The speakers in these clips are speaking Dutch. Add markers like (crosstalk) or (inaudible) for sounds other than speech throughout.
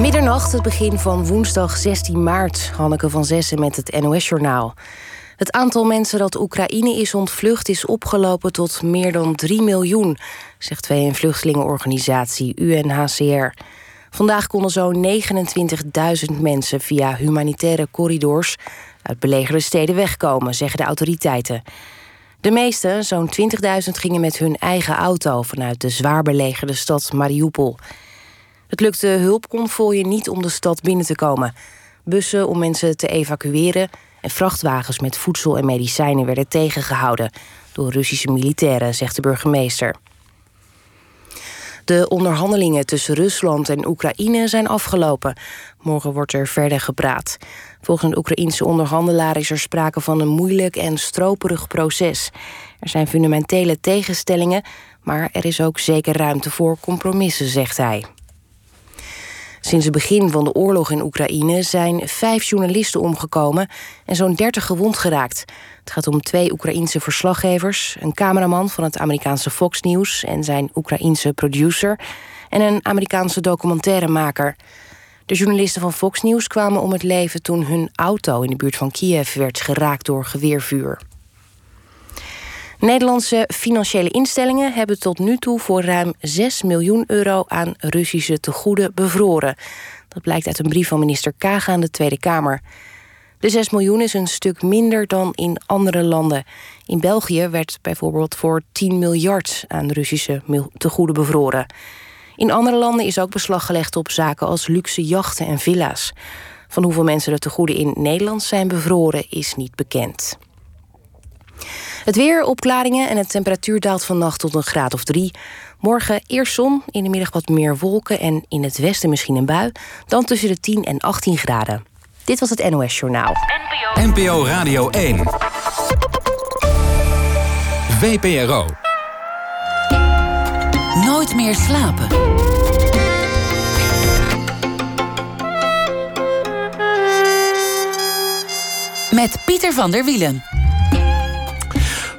Middernacht, het begin van woensdag 16 maart. Hanneke van Zessen met het NOS-journaal. Het aantal mensen dat Oekraïne is ontvlucht is opgelopen tot meer dan 3 miljoen, zegt VN-vluchtelingenorganisatie UNHCR. Vandaag konden zo'n 29.000 mensen via humanitaire corridors uit belegerde steden wegkomen, zeggen de autoriteiten. De meeste, zo'n 20.000, gingen met hun eigen auto vanuit de zwaar belegerde stad Mariupol. Het lukte hulpconvooien niet om de stad binnen te komen. Bussen om mensen te evacueren en vrachtwagens met voedsel en medicijnen werden tegengehouden door Russische militairen, zegt de burgemeester. De onderhandelingen tussen Rusland en Oekraïne zijn afgelopen. Morgen wordt er verder gepraat. Volgens een Oekraïense onderhandelaar is er sprake van een moeilijk en stroperig proces. Er zijn fundamentele tegenstellingen, maar er is ook zeker ruimte voor compromissen, zegt hij. Sinds het begin van de oorlog in Oekraïne zijn vijf journalisten omgekomen en zo'n dertig gewond geraakt. Het gaat om twee Oekraïense verslaggevers, een cameraman van het Amerikaanse Fox News en zijn Oekraïense producer en een Amerikaanse documentairemaker. De journalisten van Fox News kwamen om het leven toen hun auto in de buurt van Kiev werd geraakt door geweervuur. Nederlandse financiële instellingen hebben tot nu toe voor ruim 6 miljoen euro aan Russische tegoeden bevroren. Dat blijkt uit een brief van minister Kaag aan de Tweede Kamer. De 6 miljoen is een stuk minder dan in andere landen. In België werd bijvoorbeeld voor 10 miljard aan Russische tegoeden bevroren. In andere landen is ook beslag gelegd op zaken als luxe jachten en villa's. Van hoeveel mensen de tegoeden in Nederland zijn bevroren is niet bekend. Het weer, opklaringen en de temperatuur daalt vannacht tot een graad of drie. Morgen eerst zon, in de middag wat meer wolken en in het westen misschien een bui. Dan tussen de 10 en 18 graden. Dit was het NOS Journaal. NPO, NPO Radio 1. VPRO. Nooit meer slapen. Met Pieter van der Wielen.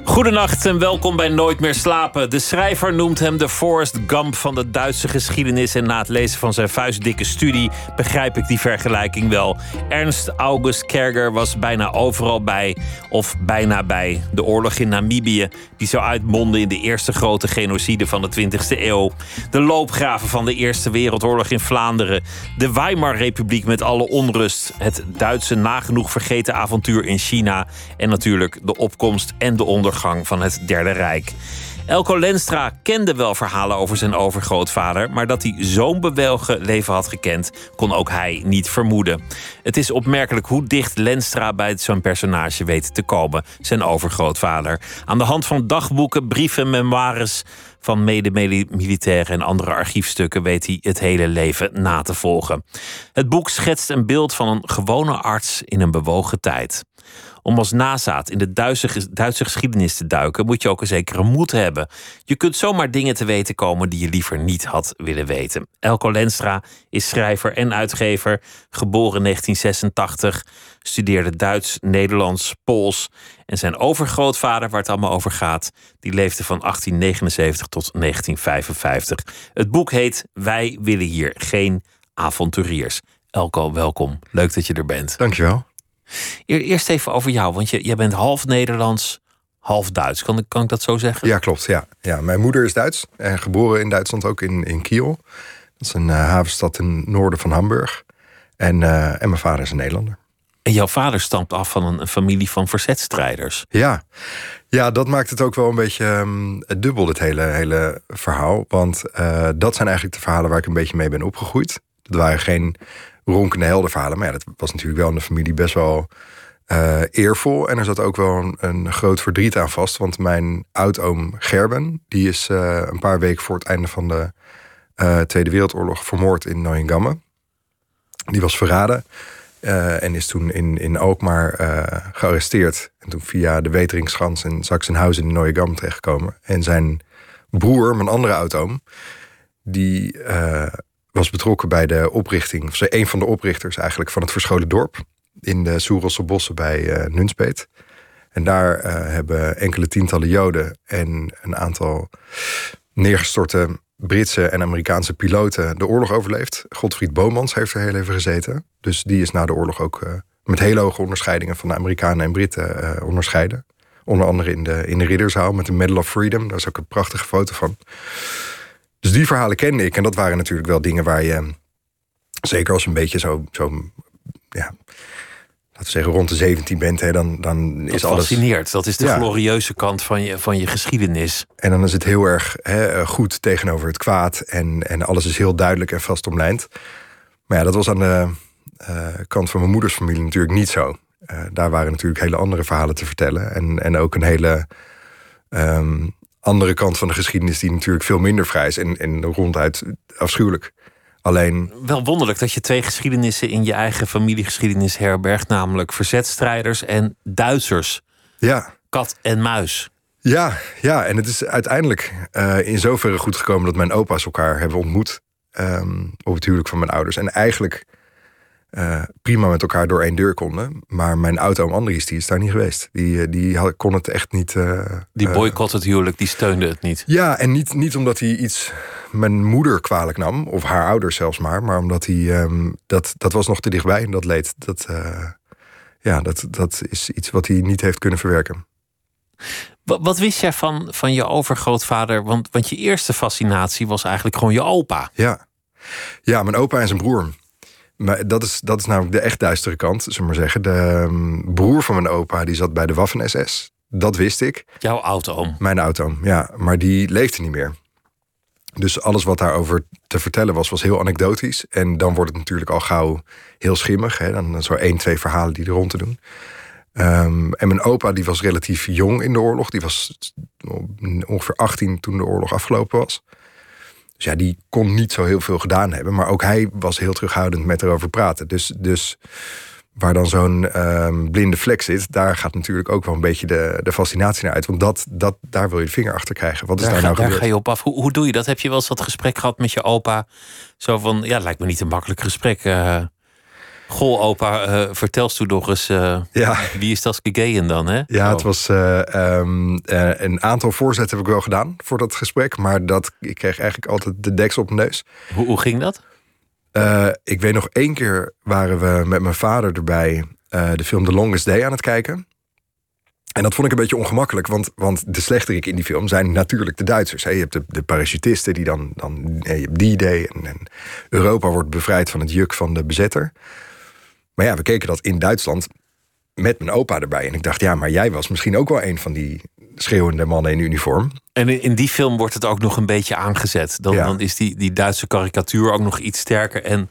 Goedenacht en welkom bij Nooit meer slapen. De schrijver noemt hem de Forrest Gump van de Duitse geschiedenis. En na het lezen van zijn vuistdikke studie begrijp ik die vergelijking wel. Ernst August Kerger was bijna overal bij, of bijna bij. De oorlog in Namibië, die zou uitmonden in de eerste grote genocide van de 20e eeuw. De loopgraven van de Eerste Wereldoorlog in Vlaanderen. De Weimar-republiek met alle onrust. Het Duitse nagenoeg vergeten avontuur in China. En natuurlijk de opkomst en de ondergang van het Derde Rijk. Elko Lenstra kende wel verhalen over zijn overgrootvader, maar dat hij zo'n bewogen leven had gekend, kon ook hij niet vermoeden. Het is opmerkelijk hoe dicht Lenstra bij zo'n personage weet te komen, zijn overgrootvader. Aan de hand van dagboeken, brieven, memoires van mede-militairen en andere archiefstukken weet hij het hele leven na te volgen. Het boek schetst een beeld van een gewone arts in een bewogen tijd om als nazaat in de Duitse, Duitse geschiedenis te duiken, moet je ook een zekere moed hebben. Je kunt zomaar dingen te weten komen die je liever niet had willen weten. Elko Lenstra is schrijver en uitgever, geboren in 1986, studeerde Duits, Nederlands, Pools. En zijn overgrootvader, waar het allemaal over gaat, die leefde van 1879 tot 1955. Het boek heet Wij willen hier geen avonturiers. Elko, welkom. Leuk dat je er bent. Dankjewel. Eerst even over jou, want je, jij bent half Nederlands, half Duits. Kan, kan ik dat zo zeggen? Ja, klopt. Ja. Ja, mijn moeder is Duits en geboren in Duitsland, ook in, in Kiel. Dat is een uh, havenstad in het noorden van Hamburg. En, uh, en mijn vader is een Nederlander. En jouw vader stamt af van een, een familie van verzetstrijders. Ja. ja, dat maakt het ook wel een beetje um, dubbel, dit hele, hele verhaal. Want uh, dat zijn eigenlijk de verhalen waar ik een beetje mee ben opgegroeid. Dat waren geen ronkende heldenverhalen. Maar ja, dat was natuurlijk wel in de familie best wel uh, eervol. En er zat ook wel een, een, groot verdriet aan vast. Want mijn oudoom Gerben, die is uh, een paar weken voor het einde van de uh, Tweede Wereldoorlog vermoord in Neuengamme. Die was verraden. en is toen in, in Alkmaar gearresteerd. En toen via de Weteringschans in Sachsenhausen in Neuengamme terechtgekomen. En zijn broer, mijn andere oudoom, die was betrokken bij de oprichting, of een van de oprichters eigenlijk van het Verscholen Dorp in de Soerelse bossen bij uh, Nunspeet. En daar uh, hebben enkele tientallen Joden en een aantal neergestorte Britse en Amerikaanse piloten de oorlog overleefd. Godfried Bomans heeft er heel even gezeten. Dus die is na de oorlog ook uh, met hele hoge onderscheidingen van de Amerikanen en Britten onderscheiden. Onder andere in de, in de Ridderzaal met de Medal of Freedom. Daar is ook een prachtige foto van. Dus die verhalen kende ik. En dat waren natuurlijk wel dingen waar je, zeker als je een beetje zo, zo ja, laten we zeggen, rond de 17 bent, hè, dan, dan dat is alles. fascineert. Dat is de glorieuze kant van je, van je geschiedenis. En dan is het heel erg hè, goed tegenover het kwaad. En, en alles is heel duidelijk en vast omlijnd. Maar ja, dat was aan de uh, kant van mijn moeders familie natuurlijk niet zo. Uh, daar waren natuurlijk hele andere verhalen te vertellen. En, en ook een hele um, andere kant van de geschiedenis, die natuurlijk veel minder vrij is en, en ronduit afschuwelijk. Alleen. Wel wonderlijk dat je twee geschiedenissen in je eigen familiegeschiedenis herbergt, namelijk verzetstrijders en Duitsers. Ja. Kat en muis. Ja, ja, en het is uiteindelijk uh, in zoverre goed gekomen dat mijn opa's elkaar hebben ontmoet. Um, op het huwelijk van mijn ouders. En eigenlijk uh, prima met elkaar door één deur konden. Maar mijn oud-oom Andries, die is daar niet geweest. Die, eh, die had, kon het echt niet... Uh, die boycott het huwelijk, die steunde het niet. Ja, en niet, niet omdat hij iets mijn moeder kwalijk nam. Of haar ouders zelfs maar. Maar omdat hij... Um, dat, dat was nog te dichtbij, dat leed. Dat, ja, dat, dat is iets wat hij niet heeft kunnen verwerken. Wat, wat wist jij van, van je overgrootvader? Want, want je eerste fascinatie was eigenlijk gewoon je opa. Ja, ja mijn opa en zijn broer. Maar dat is, dat is namelijk de echt duistere kant, zullen we maar zeggen. De um, broer van mijn opa, die zat bij de Waffen-SS. Dat wist ik. Jouw oud-oom? Mijn oud-oom, ja. Maar die leefde niet meer. Dus alles wat daarover te vertellen was, was heel anekdotisch. En dan wordt het natuurlijk al gauw heel schimmig. Hè? Dan zo één, twee verhalen die er rond te doen. Um, en mijn opa die was relatief jong in de oorlog. Die was ongeveer 18 toen de oorlog afgelopen was. Dus ja, die kon niet zo heel veel gedaan hebben. Maar ook hij was heel terughoudend met erover praten. Dus, dus waar dan zo'n um, blinde vlek zit, daar gaat natuurlijk ook wel een beetje de, de fascinatie naar uit. Want dat, dat, daar wil je de vinger achter krijgen. Wat is daar, daar nou daar gebeurd? ga je op af. Hoe, hoe doe je dat? Heb je wel eens dat gesprek gehad met je opa? Zo van, ja, lijkt me niet een makkelijk gesprek. Uh, Goh, opa, uh, vertel eens toe nog eens. Uh, ja. Wie is dat gegeven dan? Hè? Ja, het was uh, um, een aantal voorzetten heb ik wel gedaan voor dat gesprek. Maar dat, ik kreeg eigenlijk altijd de deks op mijn neus. Hoe, hoe ging dat? ik weet nog één keer waren we met mijn vader erbij de film The Longest Day aan het kijken. En dat vond ik een beetje ongemakkelijk, want, want de slechterik in die film zijn natuurlijk de Duitsers. Hè. Je hebt de, de parachutisten die dan, dan je hebt D-Day en, en Europa wordt bevrijd van het juk van de bezetter. Maar ja, we keken dat in Duitsland met mijn opa erbij. En ik dacht, ja, maar jij was misschien ook wel een van die schreeuwende mannen in uniform. En in, in die film wordt het ook nog een beetje aangezet. Dan, Ja. dan is die, die Duitse karikatuur ook nog iets sterker. En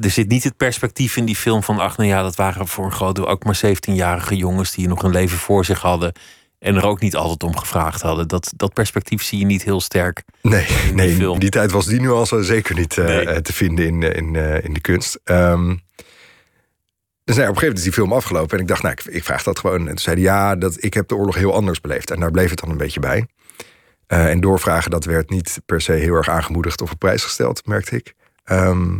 er zit niet het perspectief in die film van... ach, nou ja, dat waren voor een groot deel ook maar 17-jarige jongens... die nog een leven voor zich hadden... en er ook niet altijd om gevraagd hadden. Dat, dat perspectief zie je niet heel sterk. Nee, nee film. in die tijd was die nu al zo zeker niet eh, Nee. eh, te vinden in, eh, in, in de kunst. Ehm, dus op een gegeven moment is die film afgelopen. En ik dacht, nou, ik, ik vraag dat gewoon. En toen zei hij, ja, dat, ik heb de oorlog heel anders beleefd. En daar bleef het dan een beetje bij. Eh, en doorvragen, dat werd niet per se heel erg aangemoedigd of op prijs gesteld, merkte ik. Ehm,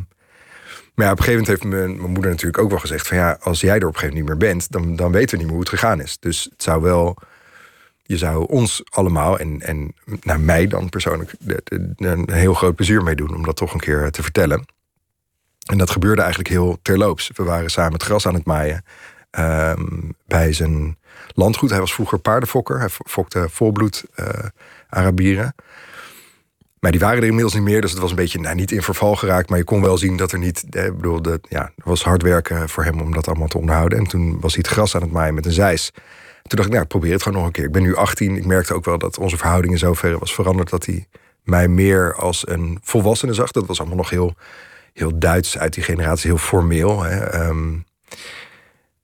maar ja, op een gegeven moment heeft mijn, mijn moeder natuurlijk ook wel gezegd... van ja, als jij er op een gegeven moment niet meer bent... dan, dan weten we niet meer hoe het gegaan is. Dus het zou wel... Je zou ons allemaal, en, en naar mij dan persoonlijk... een heel groot plezier mee doen om dat toch een keer te vertellen. En dat gebeurde eigenlijk heel terloops. We waren samen het gras aan het maaien ehm, bij zijn landgoed. Hij was vroeger paardenfokker. Hij fokte volbloed eh Arabieren. Maar die waren er inmiddels niet meer. Dus het was een beetje, nou, niet in verval geraakt. Maar je kon wel zien dat er niet... eh, bedoel, ja, het was hard werken voor hem om dat allemaal te onderhouden. En toen was hij het gras aan het maaien met een zeis. Toen dacht ik, nou, ik probeer het gewoon nog een keer. Ik ben nu 18. Ik merkte ook wel dat onze verhouding in zoverre was veranderd... dat hij mij meer als een volwassene zag. Dat was allemaal nog heel, heel Duits uit die generatie. Heel formeel. Hè. Ehm,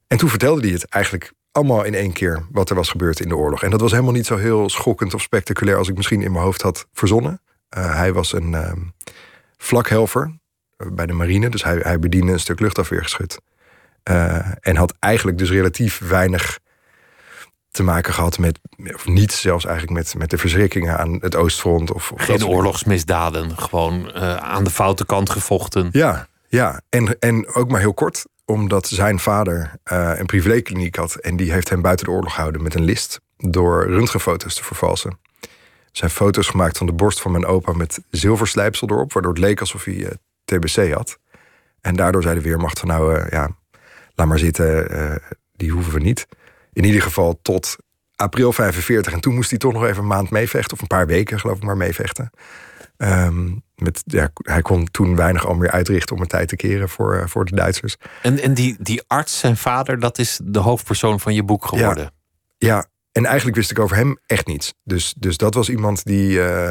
en toen vertelde hij het eigenlijk allemaal in één keer... wat er was gebeurd in de oorlog. En dat was helemaal niet zo heel schokkend of spectaculair... als ik misschien in mijn hoofd had verzonnen. Uh, hij was een ehm, vlakhelver eh, bij de marine. Dus hij, hij bediende een stuk luchtafweergeschut. Uh, en had eigenlijk dus relatief weinig te maken gehad met, of niets zelfs eigenlijk met, met de verschrikkingen aan het Oostfront. Of, of Geen oorlogsmisdaden. Gewoon eh, aan de foute kant gevochten. Ja, ja. En, en ook maar heel kort, omdat zijn vader eh, een privékliniek had. En die heeft hem buiten de oorlog gehouden met een list. Door röntgenfoto's te vervalsen. zijn foto's gemaakt van de borst van mijn opa met zilverslijpsel erop, waardoor het leek alsof hij uh, TBC had. En daardoor zei de Weermacht van nou, uh, ja, laat maar zitten, uh, die hoeven we niet. In ieder geval tot april 45. En toen moest hij toch nog even een maand meevechten, of een paar weken geloof ik maar meevechten. Um, met, ja, hij kon toen weinig al meer uitrichten om een tijd te keren voor, uh, voor de Duitsers. En, en die, die arts, zijn vader, dat is de hoofdpersoon van je boek geworden? Ja, ja. en eigenlijk wist ik over hem echt niets. Dus, dus dat was iemand die. Uh,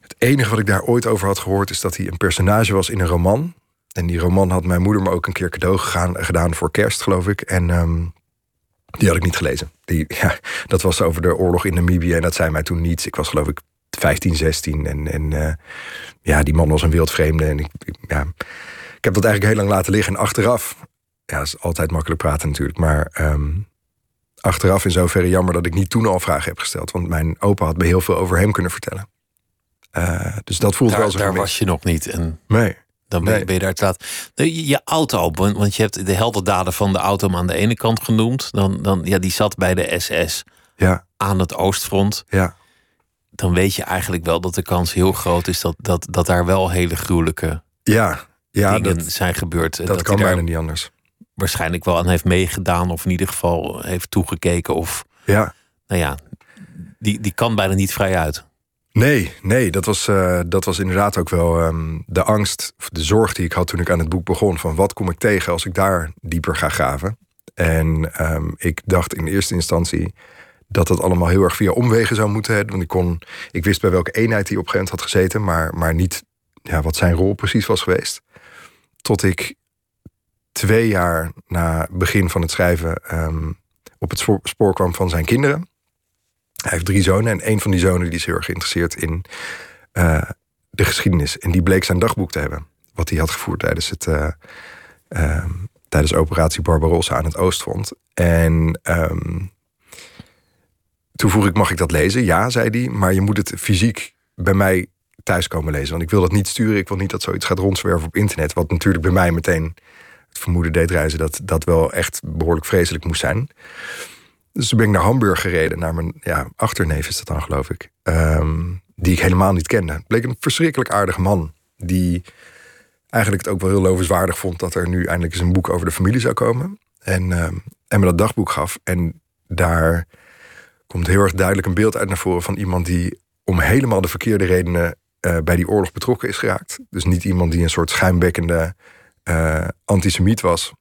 het enige wat ik daar ooit over had gehoord is dat hij een personage was in een roman. En die roman had mijn moeder me ook een keer cadeau gegaan, gedaan voor kerst, geloof ik. En um, die had ik niet gelezen. Die, ja, dat was over de oorlog in Namibië en dat zei mij toen niets. Ik was geloof ik 15, 16 en, en uh, ja, die man was een wildvreemde. En ik, ik, ja, ik heb dat eigenlijk heel lang laten liggen. En achteraf, ja, dat is altijd makkelijk praten natuurlijk, maar um, achteraf in zoverre jammer dat ik niet toen al vragen heb gesteld. Want mijn opa had me heel veel over hem kunnen vertellen. Uh, dus dat voelt daar, wel zo. Daar was je nog niet. En... Nee. Dan ben, nee. ben je daar te laat. Je, je auto, want je hebt de heldendaden van de auto aan de ene kant genoemd. Dan, dan, ja, die zat bij de SS ja. aan het oostfront. Ja. Dan weet je eigenlijk wel dat de kans heel groot is dat, dat, dat daar wel hele gruwelijke ja. Ja, dingen dat, zijn gebeurd. Dat, dat kan bijna niet anders. Waarschijnlijk wel aan heeft meegedaan, of in ieder geval heeft toegekeken. Of ja. nou ja, die, die kan bijna niet vrij uit. Nee, nee, dat was, uh, dat was inderdaad ook wel um, de angst, of de zorg die ik had toen ik aan het boek begon. Van wat kom ik tegen als ik daar dieper ga graven? En um, ik dacht in eerste instantie dat het allemaal heel erg via omwegen zou moeten. Want ik, kon, ik wist bij welke eenheid hij op moment had gezeten, maar, maar niet ja, wat zijn rol precies was geweest. Tot ik twee jaar na begin van het schrijven um, op het spoor kwam van zijn kinderen. Hij heeft drie zonen en een van die zonen die is heel erg geïnteresseerd in uh, de geschiedenis. En die bleek zijn dagboek te hebben. Wat hij had gevoerd tijdens, het, uh, uh, tijdens operatie Barbarossa aan het Oostfront. En um, toen vroeg ik, mag ik dat lezen? Ja, zei hij, maar je moet het fysiek bij mij thuis komen lezen. Want ik wil dat niet sturen. Ik wil niet dat zoiets gaat rondzwerven op internet. Wat natuurlijk bij mij meteen het vermoeden deed reizen... dat dat wel echt behoorlijk vreselijk moest zijn. Dus toen ben ik naar Hamburg gereden, naar mijn ja, achterneef is dat dan, geloof ik. Um, die ik helemaal niet kende. Het bleek een verschrikkelijk aardige man. Die eigenlijk het ook wel heel lovenswaardig vond dat er nu eindelijk eens een boek over de familie zou komen. En, um, en me dat dagboek gaf. En daar komt heel erg duidelijk een beeld uit naar voren van iemand die om helemaal de verkeerde redenen uh, bij die oorlog betrokken is geraakt. Dus niet iemand die een soort schuimbekkende uh, antisemiet was.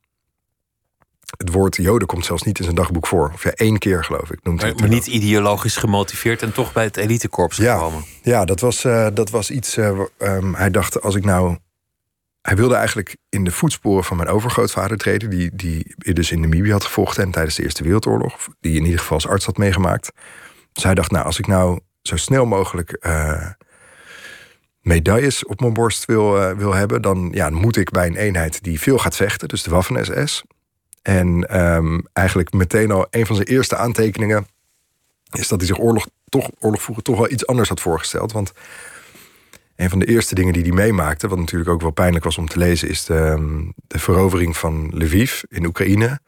Het woord Joden komt zelfs niet in zijn dagboek voor. Of ja, één keer geloof ik. Noemt maar, hij maar niet ideologisch gemotiveerd en toch bij het elitekorps ja, gekomen. Ja, dat was, uh, dat was iets. Uh, um, hij dacht, als ik nou. Hij wilde eigenlijk in de voetsporen van mijn overgrootvader treden, die, die dus in Namibië had gevochten en tijdens de Eerste Wereldoorlog, die in ieder geval als arts had meegemaakt. Dus hij dacht, nou, als ik nou zo snel mogelijk uh, medailles op mijn borst wil, wil hebben, dan, ja, dan moet ik bij een eenheid die veel gaat vechten, dus de Waffen-SS. En um, eigenlijk meteen al een van zijn eerste aantekeningen is dat hij zich oorlog, toch, oorlog vroeger toch wel iets anders had voorgesteld. Want een van de eerste dingen die hij meemaakte, wat natuurlijk ook wel pijnlijk was om te lezen, is de, de verovering van Lviv in Oekraïne.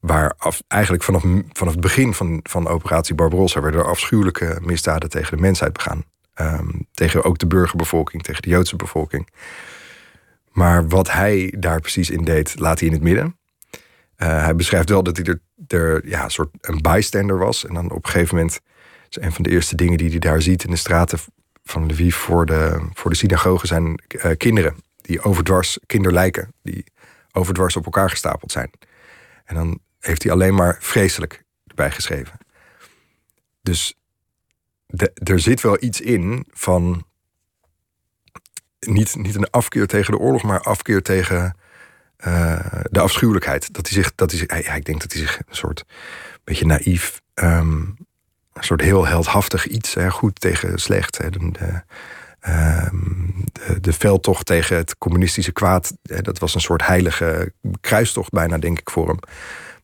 Waar eigenlijk vanaf, vanaf het begin van, van operatie Barbarossa werden er afschuwelijke misdaden tegen de mensheid begaan. Um, tegen ook de burgerbevolking, tegen de Joodse bevolking. Maar wat hij daar precies in deed, laat hij in het midden. Uh, hij beschrijft wel dat hij er, er ja, een soort een bystander was. En dan op een gegeven moment is een van de eerste dingen die hij daar ziet in de straten van Lviv voor de, voor de synagoge zijn uh, kinderen. Die overdwars, kinderlijken, die overdwars op elkaar gestapeld zijn. En dan heeft hij alleen maar vreselijk erbij geschreven. Dus de, er zit wel iets in van. Niet, niet een afkeer tegen de oorlog, maar afkeer tegen uh, de afschuwelijkheid. Dat hij zich, dat hij ik denk dat hij zich een soort beetje naïef, um, een soort heel heldhaftig iets, goed tegen slecht. Hè, de, um, de, de veldtocht tegen het communistische kwaad, hè, dat was een soort heilige kruistocht bijna, denk ik, voor hem.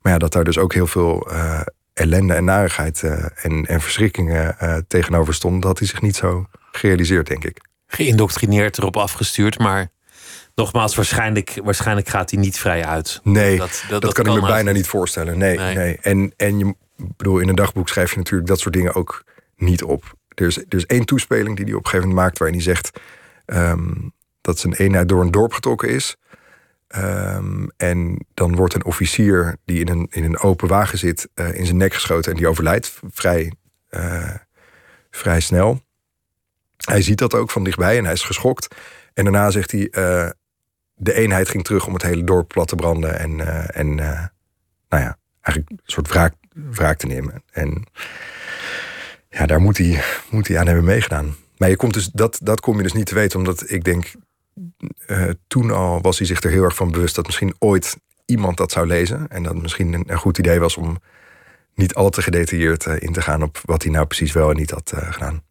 Maar ja, dat daar dus ook heel veel uh, ellende en narigheid uh, en, en verschrikkingen tegenover stonden, dat had hij zich niet zo gerealiseerd, denk ik. Geïndoctrineerd, erop afgestuurd, maar Nogmaals, waarschijnlijk, waarschijnlijk gaat hij niet vrij uit. Nee, dat, dat, dat, dat kan, kan ik me bijna niet voorstellen. Nee, nee. nee. En, en je bedoel, in een dagboek schrijf je natuurlijk dat soort dingen ook niet op. er is, er is één toespeling die hij op een gegeven moment maakt... waarin hij zegt ehm, dat zijn eenheid door een dorp getrokken is... Ehm, en dan wordt een officier die in een, in een open wagen zit... Uh, in zijn nek geschoten en die overlijdt vrij, uh, vrij snel. Hij ziet dat ook van dichtbij en hij is geschokt. En daarna zegt hij... Uh, de eenheid ging terug om het hele dorp plat te branden... en, en nou ja, eigenlijk een soort wraak, wraak te nemen. En ja, daar moet hij, moet hij aan hebben meegedaan. Maar je komt dus, dat, dat kom je dus niet te weten, omdat ik denk, uh, toen al was hij zich er heel erg van bewust dat misschien ooit iemand dat zou lezen. En dat het misschien een, een goed idee was om niet al te gedetailleerd in te gaan op wat hij nou precies wel en niet had gedaan.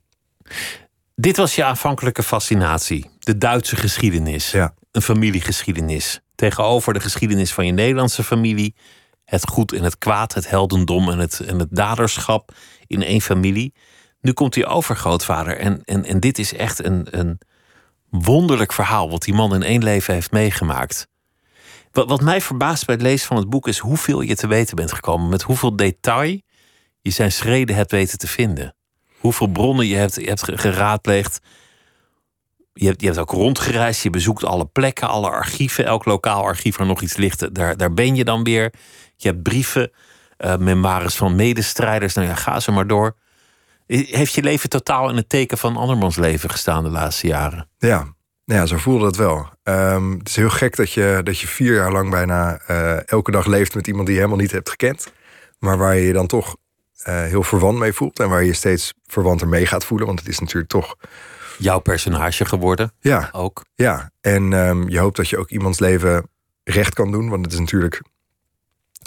Dit was je aanvankelijke fascinatie, de Duitse geschiedenis, ja. Een familiegeschiedenis. Tegenover de geschiedenis van je Nederlandse familie, het goed en het kwaad, het heldendom en het, en het daderschap in één familie. Nu komt die overgrootvader. En, en, en dit is echt een, een wonderlijk verhaal. wat die man in één leven heeft meegemaakt. Wat, wat mij verbaast bij het lezen van het boek is hoeveel je te weten bent gekomen. Met hoeveel detail je zijn schreden hebt weten te vinden. Hoeveel bronnen je hebt, je hebt geraadpleegd. Je hebt, je ook rondgereisd. Je bezoekt alle plekken, alle archieven. Elk lokaal archief waar nog iets ligt, daar, daar ben je dan weer. Je hebt brieven, uh, memoires van medestrijders. Nou ja, ga ze maar door. Heeft je leven totaal in het teken van andermans leven gestaan de laatste jaren? Ja, ja zo voelde het wel. Um, het is heel gek dat je, dat je vier jaar lang bijna uh, elke dag leeft met iemand die je helemaal niet hebt gekend. Maar waar je je dan toch uh, heel verwant mee voelt. En waar je steeds verwanter mee gaat voelen. Want het is natuurlijk toch. Jouw personage geworden. Ja. Ook. Ja. En um, je hoopt dat je ook iemands leven recht kan doen. Want het is natuurlijk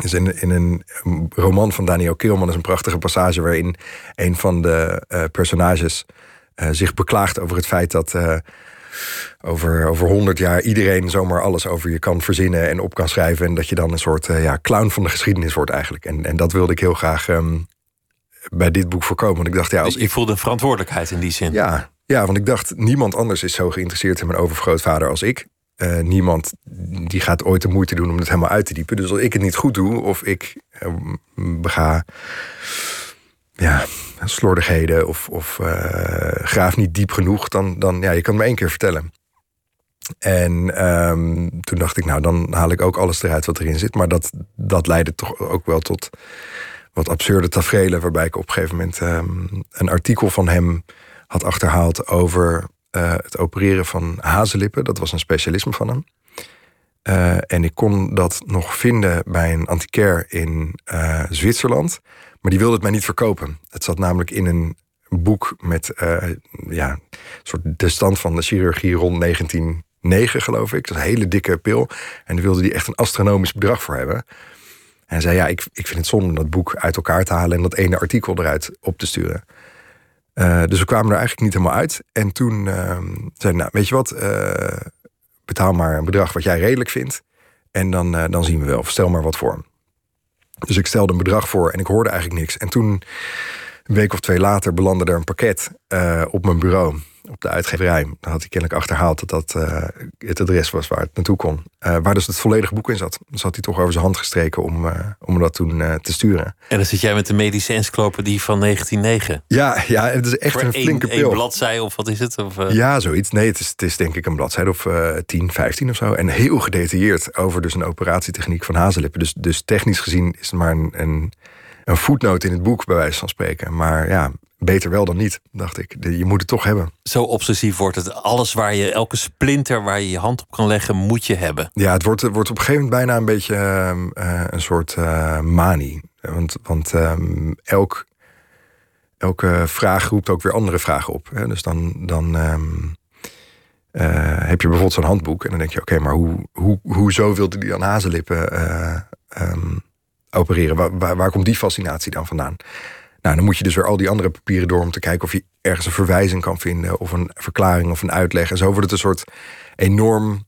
dus in, in een roman van Daniel Keelman is een prachtige passage waarin een van de uh, personages uh, zich beklaagt over het feit dat uh, over, over 100 jaar iedereen zomaar alles over je kan verzinnen en op kan schrijven. En dat je dan een soort ja, clown van de geschiedenis wordt eigenlijk. En, en dat wilde ik heel graag um, bij dit boek voorkomen. Want ik dacht, ja, als dus ik voelde verantwoordelijkheid in die zin. Ja, ja, want ik dacht, niemand anders is zo geïnteresseerd in mijn overgrootvader als ik. Uh, niemand die gaat ooit de moeite doen om het helemaal uit te diepen. Dus als ik het niet goed doe of ik uh, ja, slordigheden of, of uh, graaf niet diep genoeg, dan, dan ja, je kan maar één keer vertellen. En um, toen dacht ik, nou, dan haal ik ook alles eruit wat erin zit. Maar dat, dat leidde toch ook wel tot wat absurde tafereelen, waarbij ik op een gegeven moment um, een artikel van hem had achterhaald over uh, het opereren van hazelippen. Dat was een specialisme van hem. Uh, en ik kon dat nog vinden bij een antiquair in uh, Zwitserland. Maar die wilde het mij niet verkopen. Het zat namelijk in een boek met ja, een soort de stand van de chirurgie rond 1909, geloof ik. Dat is een hele dikke pil. En daar wilde die echt een astronomisch bedrag voor hebben. En hij zei, ja, ik, ik vind het zonde om dat boek uit elkaar te halen... en dat ene artikel eruit op te sturen. Uh, dus we kwamen er eigenlijk niet helemaal uit. En toen uh, zei nou, weet je wat, uh, betaal maar een bedrag wat jij redelijk vindt. En dan, dan zien we wel, of stel maar wat voor. Dus ik stelde een bedrag voor en ik hoorde eigenlijk niks. En toen, een week of twee later, belandde er een pakket op mijn bureau op de uitgeverij. Dan had hij kennelijk achterhaald dat dat uh, het adres was waar het naartoe kon. Uh, waar dus het volledige boek in zat. Dus had hij toch over zijn hand gestreken om, uh, om dat toen te sturen. En dan zit jij met de medische encyclopedie van 1909. Ja, ja het is echt Voor een flinke één, pil. Een bladzij of wat is het? Of, Ja, zoiets. Nee, het is, het is denk ik een bladzijde of 10, 15 of zo. En heel gedetailleerd over dus een operatietechniek van hazelippen. Dus, dus technisch gezien is het maar een, een, een voetnoot in het boek, bij wijze van spreken. Maar ja, beter wel dan niet, dacht ik. Je moet het toch hebben. Zo obsessief wordt het. Alles waar je, elke splinter waar je je hand op kan leggen, moet je hebben. Ja, het wordt, wordt op een gegeven moment bijna een beetje uh, een soort uh, manie. Want, want um, elk, elke vraag roept ook weer andere vragen op. Hè? Dus dan, dan um, uh, heb je bijvoorbeeld zo'n handboek. En dan denk je, oké, okay, maar hoe, hoe, hoezo wilde die aan hazenlippen um, opereren? Waar, komt die fascinatie dan vandaan? Nou, dan moet je dus weer al die andere papieren door om te kijken of je ergens een verwijzing kan vinden, of een verklaring of een uitleg. En zo wordt het een soort enorm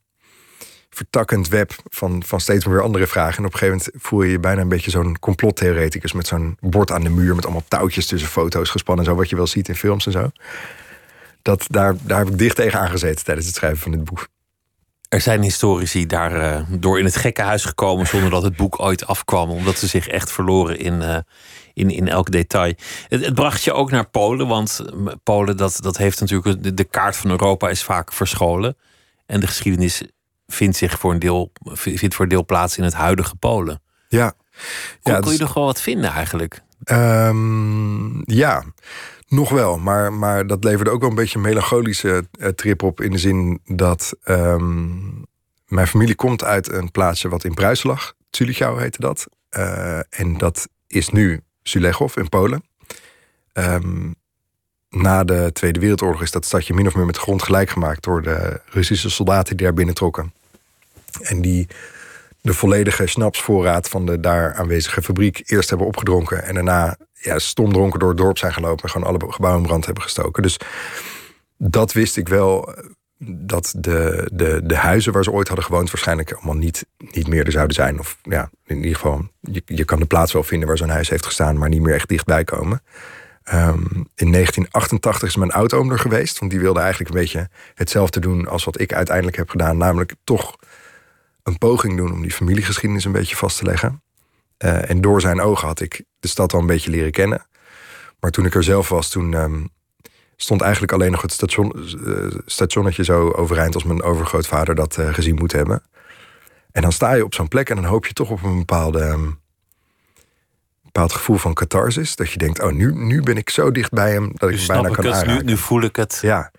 vertakkend web van, van steeds meer andere vragen. En op een gegeven moment voel je je bijna een beetje zo'n complottheoreticus met zo'n bord aan de muur met allemaal touwtjes tussen foto's gespannen, zo wat je wel ziet in films en zo. Dat, daar, daar heb ik dicht tegen aangezeten tijdens het schrijven van dit boek. Er zijn historici daar uh, door in het gekkenhuis gekomen zonder dat het boek ooit afkwam, omdat ze zich echt verloren in, uh, in, in elk detail. Het, het, bracht je ook naar Polen, want Polen dat, dat heeft natuurlijk de, de, kaart van Europa is vaak verscholen. En de geschiedenis vindt zich voor een deel, vindt voor een deel plaats in het huidige Polen. Ja. Kon, ja, kon je nog wel wat vinden eigenlijk? Um, ja, nog wel. Maar, maar dat leverde ook wel een beetje een melancholische uh, trip op. In de zin dat um, mijn familie komt uit een plaatsje wat in Pruisen lag. Zulichau heette dat. Uh, en dat is nu Zulechov in Polen. Um, na de Tweede Wereldoorlog is dat stadje min of meer met grond gelijk gemaakt door de Russische soldaten die daar binnen trokken. En die de volledige snapsvoorraad van de daar aanwezige fabriek eerst hebben opgedronken. En daarna ja, stomdronken door het dorp zijn gelopen en gewoon alle gebouwen in brand hebben gestoken. Dus dat wist ik wel. Dat de, de, de huizen waar ze ooit hadden gewoond, waarschijnlijk allemaal niet, niet meer er zouden zijn. Of ja, in ieder geval, je, je kan de plaats wel vinden waar zo'n huis heeft gestaan, maar niet meer echt dichtbij komen. Um, in 1988 is mijn oud-oom er geweest, want die wilde eigenlijk een beetje hetzelfde doen als wat ik uiteindelijk heb gedaan. Namelijk toch een poging doen om die familiegeschiedenis een beetje vast te leggen. Uh, en door zijn ogen had ik de stad al een beetje leren kennen. Maar toen ik er zelf was, toen um, stond eigenlijk alleen nog het station, uh, stationnetje zo overeind als mijn overgrootvader dat uh, gezien moet hebben. En dan sta je op zo'n plek en dan hoop je toch op een bepaalde, um, bepaald gevoel van catharsis. Dat je denkt, oh, nu, nu ben ik zo dicht bij hem dat ik bijna kan het, aanraken. Nu, nu voel ik het. Ja.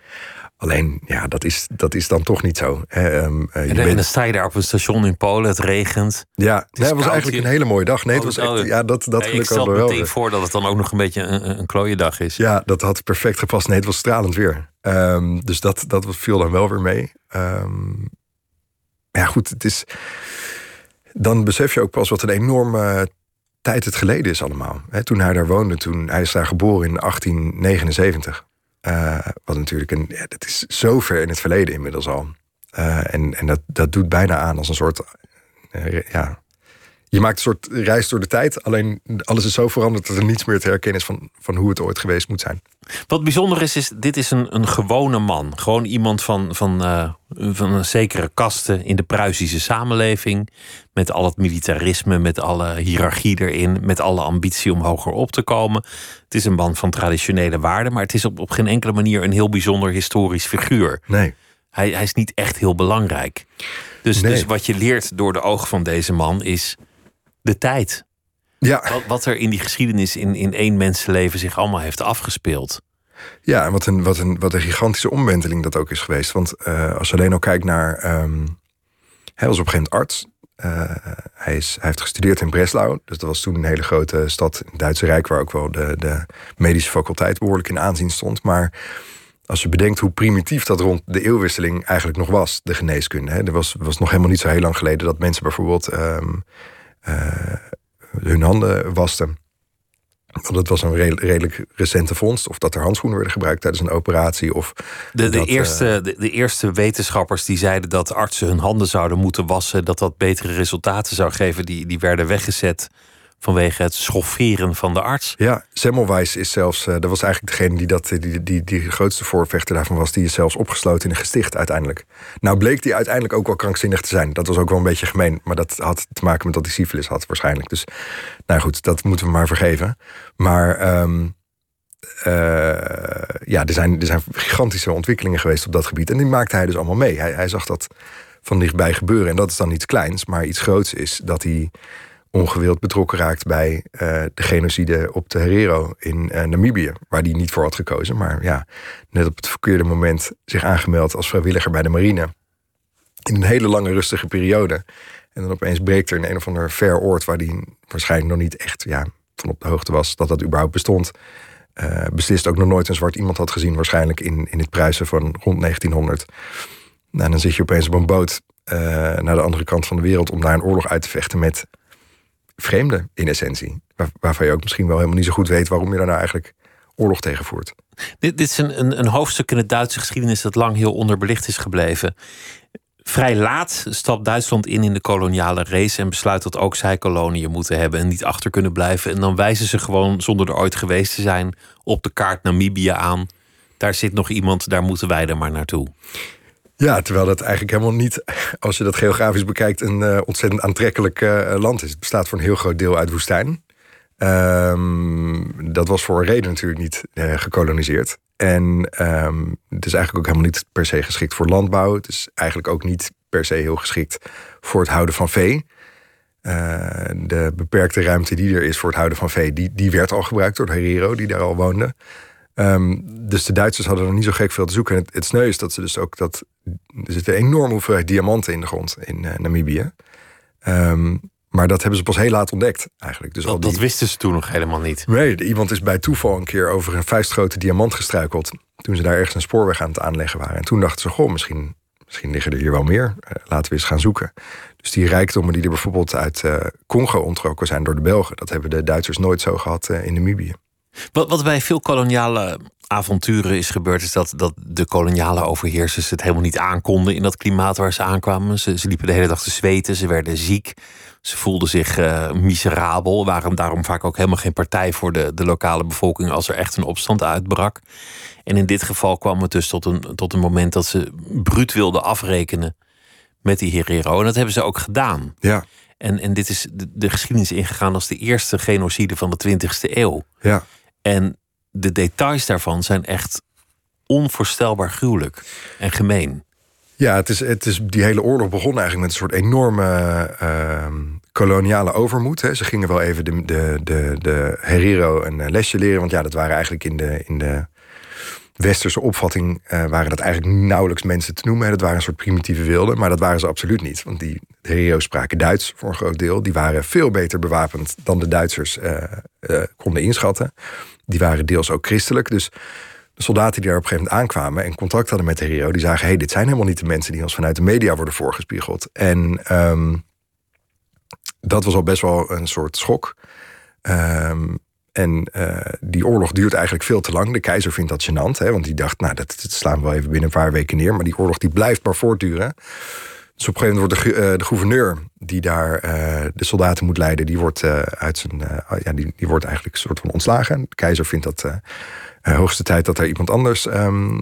Alleen, ja, dat is, dat is dan toch niet zo. Um, en, dan, bent... dan sta je daar op een station in Polen, het regent. Ja, het, nee, het was eigenlijk een hele mooie dag. Nee, het was echt, ja, dat, dat ja, ik stel me meteen voor dat het dan ook nog een beetje een, een klooie dag is. Ja, dat had perfect gepast. Nee, het was stralend weer. Um, dus dat, dat viel dan wel weer mee. Um, ja, goed, het is... Dan besef je ook pas wat een enorme tijd het geleden is allemaal. He, toen hij daar woonde, toen hij is daar geboren in 1879. Uh, wat natuurlijk een, dat is zo ver in het verleden inmiddels al. Uh, en en dat, dat doet bijna aan als een soort, uh, ja, je maakt een soort reis door de tijd. Alleen alles is zo veranderd dat er niets meer te herkennen is van, van hoe het ooit geweest moet zijn. Wat bijzonder is, is dit is een, een gewone man. Gewoon iemand van, van, uh, van een zekere kaste in de Pruisische samenleving. Met al het militarisme, met alle hiërarchie erin, met alle ambitie om hoger op te komen. Het is een man van traditionele waarden, maar het is op, op geen enkele manier een heel bijzonder historisch figuur. Nee. Hij, hij is niet echt heel belangrijk. Dus, Nee. dus wat je leert door de ogen van deze man is de tijd. Ja, Wat, wat er in die geschiedenis in, in één mensenleven zich allemaal heeft afgespeeld. ja en wat een, wat, een, wat een gigantische omwenteling dat ook is geweest. Want eh, als je alleen al kijkt naar... ehm, hij was op een gegeven moment arts. Eh, hij, is, hij heeft gestudeerd in Breslau. Dus dat was toen een hele grote stad in het Duitse Rijk... waar ook wel de, de medische faculteit behoorlijk in aanzien stond. Maar als je bedenkt hoe primitief dat rond de eeuwwisseling eigenlijk nog was, de geneeskunde. Hè. Er was, was nog helemaal niet zo heel lang geleden dat mensen bijvoorbeeld ehm, eh, hun handen wasten. Want dat was een re- redelijk recente vondst. Of dat er handschoenen werden gebruikt tijdens een operatie. Of De, de, dat, eh, eerste, de, de eerste wetenschappers die zeiden dat artsen hun handen zouden moeten wassen, dat dat betere resultaten zou geven, die, die werden weggezet vanwege het schofferen van de arts. Ja, Semmelweis is zelfs, eh, dat was eigenlijk degene die, dat, die, die, die grootste voorvechter daarvan was. Die is zelfs opgesloten in een gesticht uiteindelijk. Nou bleek die uiteindelijk ook wel krankzinnig te zijn. Dat was ook wel een beetje gemeen. Maar dat had te maken met dat hij syfilis had waarschijnlijk. Dus nou goed, dat moeten we maar vergeven. Maar ehm, eh, ja, er zijn, er zijn gigantische ontwikkelingen geweest op dat gebied. En die maakte hij dus allemaal mee. Hij, hij zag dat van dichtbij gebeuren. En dat is dan iets kleins, maar iets groots is dat hij ongewild betrokken raakt bij eh, de genocide op de Herero in eh, Namibië. Waar hij niet voor had gekozen, maar ja, net op het verkeerde moment zich aangemeld als vrijwilliger bij de marine. In een hele lange rustige periode. En dan opeens breekt er in een of ander ver oord waar hij waarschijnlijk nog niet echt ja, van op de hoogte was dat dat überhaupt bestond. Eh, beslist ook nog nooit een zwart iemand had gezien, waarschijnlijk in, in het Pruisen van rond 1900. Nou, dan zit je opeens op een boot naar de andere kant van de wereld om daar een oorlog uit te vechten met vreemden in essentie. Waar, waarvan je ook misschien wel helemaal niet zo goed weet waarom je daar nou eigenlijk oorlog tegen voert. Dit, dit is een, een, een hoofdstuk in de Duitse geschiedenis dat lang heel onderbelicht is gebleven. Vrij laat stapt Duitsland in in de koloniale race en besluit dat ook zij koloniën moeten hebben en niet achter kunnen blijven. En dan wijzen ze gewoon, zonder er ooit geweest te zijn, op de kaart Namibië aan. Daar zit nog iemand, daar moeten wij er maar naartoe. Ja, terwijl dat eigenlijk helemaal niet, als je dat geografisch bekijkt, een uh, ontzettend aantrekkelijk uh, land is. Het bestaat voor een heel groot deel uit woestijn. Um, dat was voor een reden natuurlijk niet uh, gekoloniseerd. En um, het is eigenlijk ook helemaal niet per se geschikt voor landbouw. Het is eigenlijk ook niet per se heel geschikt voor het houden van vee. de beperkte ruimte die er is voor het houden van vee, die, die werd al gebruikt door de Herero, die daar al woonde. Um, dus de Duitsers hadden er niet zo gek veel te zoeken. En het, het sneu is dat ze dus ook dat. Er zitten een enorme hoeveelheid diamanten in de grond in uh, Namibië. Um, maar dat hebben ze pas heel laat ontdekt, eigenlijk. Dus dat, al die... dat wisten ze toen nog helemaal niet. Nee, iemand is bij toeval een keer over een vuistgrote diamant gestruikeld. Toen ze daar ergens een spoorweg aan het aanleggen waren. En toen dachten ze: Goh, misschien, misschien liggen er hier wel meer. Uh, laten we eens gaan zoeken. Dus die rijkdommen die er bijvoorbeeld uit uh, Congo ontrokken zijn door de Belgen, dat hebben de Duitsers nooit zo gehad in Namibië. Wat, wat bij veel koloniale avonturen is gebeurd, is dat, dat de koloniale overheersers het helemaal niet aankonden in dat klimaat waar ze aankwamen. Ze, ze liepen de hele dag te zweten, ze werden ziek, ze voelden zich uh, miserabel, waren daarom vaak ook helemaal geen partij voor de, de lokale bevolking als er echt een opstand uitbrak. En in dit geval kwam het dus tot een, tot een moment dat ze bruut wilden afrekenen met die Herero. En dat hebben ze ook gedaan. Ja. En, en dit is de, de geschiedenis ingegaan als de eerste genocide van de 20e eeuw. Ja. En de details daarvan zijn echt onvoorstelbaar gruwelijk en gemeen. Ja, het is, het is, die hele oorlog begon eigenlijk met een soort enorme uh, koloniale overmoed. Hè. Ze gingen wel even de, de, de, de Herero een lesje leren. Want ja, dat waren eigenlijk in de, in de westerse opvatting... Uh, waren dat eigenlijk nauwelijks mensen te noemen. Dat waren een soort primitieve wilden. Maar dat waren ze absoluut niet. Want die Herero's spraken Duits voor een groot deel. Die waren veel beter bewapend dan de Duitsers uh, konden inschatten. Die waren deels ook christelijk. Dus de soldaten die daar op een gegeven moment aankwamen en contact hadden met de Rio, die zagen: hey, dit zijn helemaal niet de mensen die ons vanuit de media worden voorgespiegeld. En um, dat was al best wel een soort schok. Um, en uh, die oorlog duurt eigenlijk veel te lang. De keizer vindt dat gênant, hè, want die dacht, nou, dat, dat slaan we wel even binnen een paar weken neer. Maar die oorlog die blijft maar voortduren. Dus op een gegeven moment wordt de, uh, de gouverneur die daar uh, de soldaten moet leiden, die wordt, uit zijn, ja, die, die wordt eigenlijk een soort van ontslagen. De keizer vindt dat hoogste tijd dat er iemand anders um,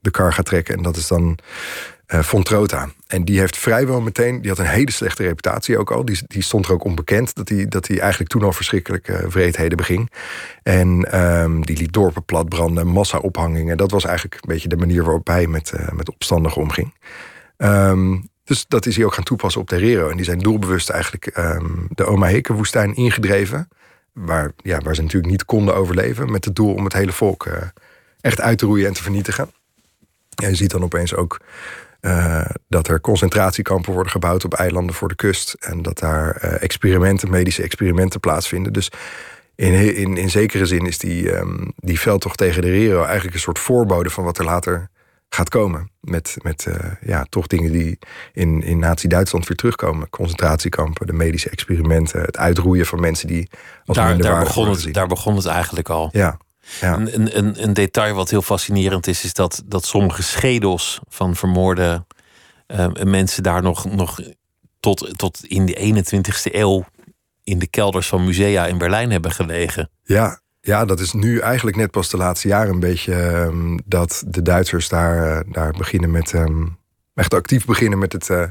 de kar gaat trekken. En dat is dan Fontrota. En die heeft vrijwel meteen, die had een hele slechte reputatie ook al. Die, die stond er ook onbekend dat hij dat eigenlijk toen al verschrikkelijke vreedheden beging. En um, die liet dorpen platbranden, massa-ophangingen. Dat was eigenlijk een beetje de manier waarop hij met, met opstandigen omging. Um, dus dat is hij ook gaan toepassen op de Herero. En die zijn doelbewust eigenlijk um, de Omaheke-woestijn ingedreven. Waar, ja, waar ze natuurlijk niet konden overleven. Met het doel om het hele volk uh, echt uit te roeien en te vernietigen. En je ziet dan opeens ook uh, dat er concentratiekampen worden gebouwd op eilanden voor de kust. En dat daar uh, experimenten, medische experimenten plaatsvinden. Dus in, in, in zekere zin is die, um, die veldtocht tegen de Herero eigenlijk een soort voorbode van wat er later gaat komen. Met, met uh, ja, toch dingen die in, in Nazi-Duitsland weer terugkomen. Concentratiekampen, de medische experimenten, het uitroeien van mensen die als daar, daar begon het, Daar begon het eigenlijk al. Ja. ja. Een, een, een detail wat heel fascinerend is, is dat, dat sommige schedels van vermoorde uh, mensen daar nog, nog tot, tot in de 21ste eeuw in de kelders van musea in Berlijn hebben gelegen. Ja, ja, dat is nu eigenlijk net pas de laatste jaren een beetje um, dat de Duitsers daar, uh, daar beginnen met. Um, echt actief beginnen met het uh,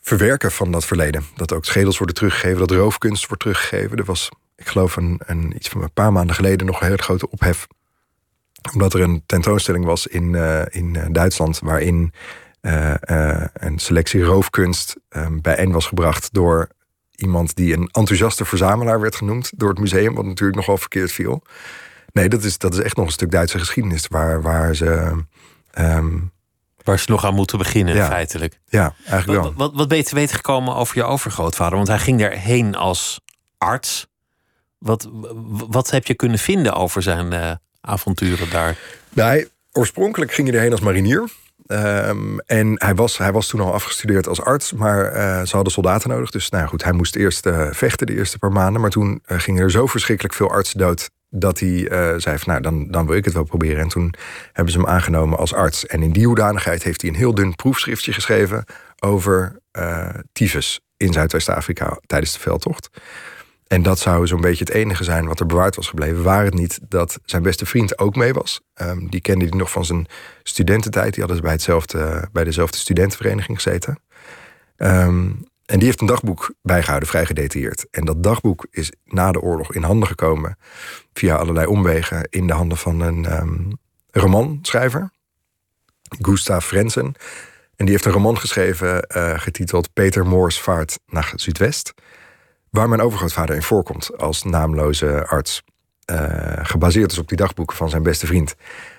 verwerken van dat verleden. Dat ook schedels worden teruggegeven, dat roofkunst wordt teruggegeven. Er was, ik geloof, een, iets van een paar maanden geleden nog een hele grote ophef. Omdat er een tentoonstelling was in, uh, in Duitsland waarin een selectie roofkunst um, bijeen was gebracht door iemand die een enthousiaste verzamelaar werd genoemd door het museum, wat natuurlijk nogal verkeerd viel. Nee, dat is, dat is echt nog een stuk Duitse geschiedenis waar, waar ze. Um, Waar ze nog aan moeten beginnen, ja, feitelijk. Ja, eigenlijk wel. Wat, wat, ben je te weten gekomen over je overgrootvader? Want hij ging daarheen als arts. Wat, wat heb je kunnen vinden over zijn uh, avonturen daar? Nou, oorspronkelijk ging hij erheen als marinier. Um, en hij was, hij was toen al afgestudeerd als arts, maar uh, ze hadden soldaten nodig. Dus nou goed, hij moest eerst uh, vechten de eerste paar maanden. Maar toen uh, gingen er zo verschrikkelijk veel artsen dood dat hij zei van nou, dan, dan wil ik het wel proberen. En toen hebben ze hem aangenomen als arts. En in die hoedanigheid heeft hij een heel dun proefschriftje geschreven over tyfus in Zuidwest-Afrika tijdens de veldtocht. En dat zou zo'n beetje het enige zijn wat er bewaard was gebleven. Waar het niet dat zijn beste vriend ook mee was. Ehm, die kende hij nog van zijn studententijd. Die hadden ze bij, hetzelfde, bij dezelfde studentenvereniging gezeten. Ehm, en die heeft een dagboek bijgehouden, vrij gedetailleerd. En dat dagboek is na de oorlog in handen gekomen... via allerlei omwegen in de handen van een um, romanschrijver. Gustav Frenzen. En die heeft een roman geschreven uh, getiteld... Peter Moors vaart naar Zuidwest waar mijn overgrootvader in voorkomt als naamloze arts. Uh, gebaseerd is op die dagboeken van zijn beste vriend.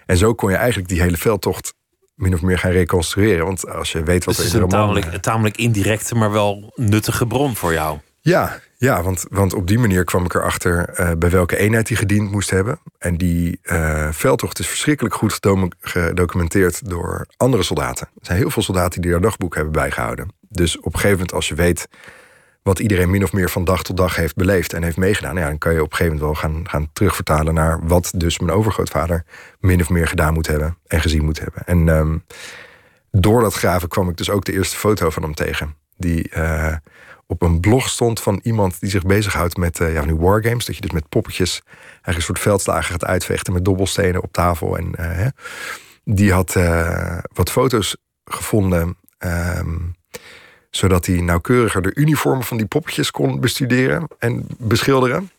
En zo kon je eigenlijk die hele veldtocht min of meer gaan reconstrueren. Want als je weet wat dus er in de roman... Tamelijk, een tamelijk indirecte, maar wel nuttige bron voor jou. Ja, ja want, want op die manier kwam ik erachter uh, bij welke eenheid hij gediend moest hebben. En die uh, veldtocht is verschrikkelijk goed gedocumenteerd door andere soldaten. Er zijn heel veel soldaten die daar dagboek hebben bijgehouden. Dus op een gegeven moment, als je weet wat iedereen min of meer van dag tot dag heeft beleefd en heeft meegedaan. Ja, dan kan je op een gegeven moment wel gaan, gaan terugvertalen naar wat dus mijn overgrootvader min of meer gedaan moet hebben en gezien moet hebben. En um, door dat graven kwam ik dus ook de eerste foto van hem tegen. Die uh, op een blog stond van iemand die zich bezighoudt met uh, ja, nu wargames. Dat je dus met poppetjes eigenlijk een soort veldslagen gaat uitvechten met dobbelstenen op tafel. En uh, die had wat foto's gevonden. Um, zodat hij nauwkeuriger de uniformen van die poppetjes kon bestuderen en beschilderen.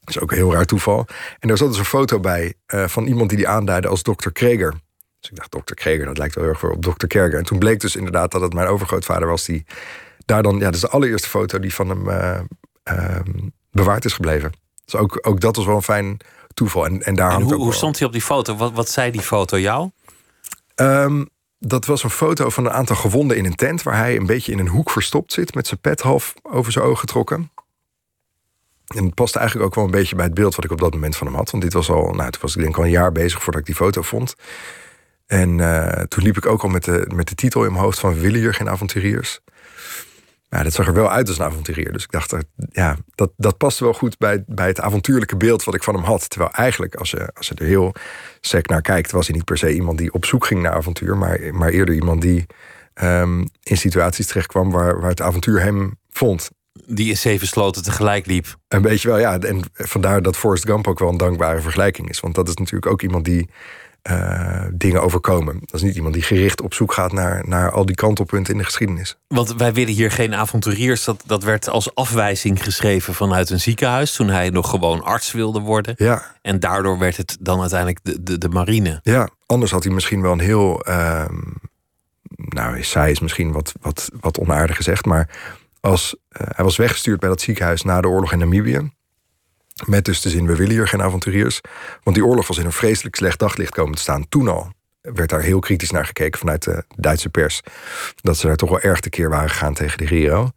Dat is ook een heel raar toeval. En daar zat dus een foto bij uh, van iemand die die aanduidde als Dr. Kreger. Dus ik dacht, Dr. Kreger, dat lijkt wel heel erg op Dr. Kerger. En toen bleek dus inderdaad dat het mijn overgrootvader was die daar dan, ja, dat is de allereerste foto die van hem uh, uh, bewaard is gebleven. Dus ook, ook dat was wel een fijn toeval. En, en, daar en hoe, hoe stond hij op die foto? Wat, wat zei die foto jou? Um, dat was een foto van een aantal gewonden in een tent... waar hij een beetje in een hoek verstopt zit... met zijn pet half over zijn ogen getrokken. En het paste eigenlijk ook wel een beetje bij het beeld... wat ik op dat moment van hem had. Want dit was al, nou, toen was ik denk al een jaar bezig voordat ik die foto vond. En uh, toen liep ik ook al met de, met de titel in mijn hoofd van... Willen hier geen avonturiers? Ja, dat zag er wel uit als een avonturier. Dus ik dacht, eh, ja, dat, dat past wel goed bij, bij het avontuurlijke beeld wat ik van hem had. Terwijl eigenlijk, als je, als je er heel sec naar kijkt, was hij niet per se iemand die op zoek ging naar avontuur, maar, maar eerder iemand die um, in situaties terechtkwam waar, waar het avontuur hem vond. Die in zeven sloten tegelijk liep. Een beetje wel, ja. En vandaar dat Forrest Gump ook wel een dankbare vergelijking is. Want dat is natuurlijk ook iemand die uh, dingen overkomen. Dat is niet iemand die gericht op zoek gaat naar, naar al die kantelpunten in de geschiedenis. Want wij willen hier geen avonturiers. Dat, dat werd als afwijzing geschreven vanuit een ziekenhuis. toen hij nog gewoon arts wilde worden. Ja. En daardoor werd het dan uiteindelijk de, de, de marine. Ja, anders had hij misschien wel een heel. Uh, nou, zij is misschien wat, wat, wat onaardig gezegd. Maar als, uh, hij was weggestuurd bij dat ziekenhuis na de oorlog in Namibië. Met dus de zin, we willen hier geen avonturiers. Want die oorlog was in een vreselijk slecht daglicht komen te staan. Toen al werd daar heel kritisch naar gekeken vanuit de Duitse pers. Dat ze daar toch wel erg tekeer waren gegaan tegen de Giro.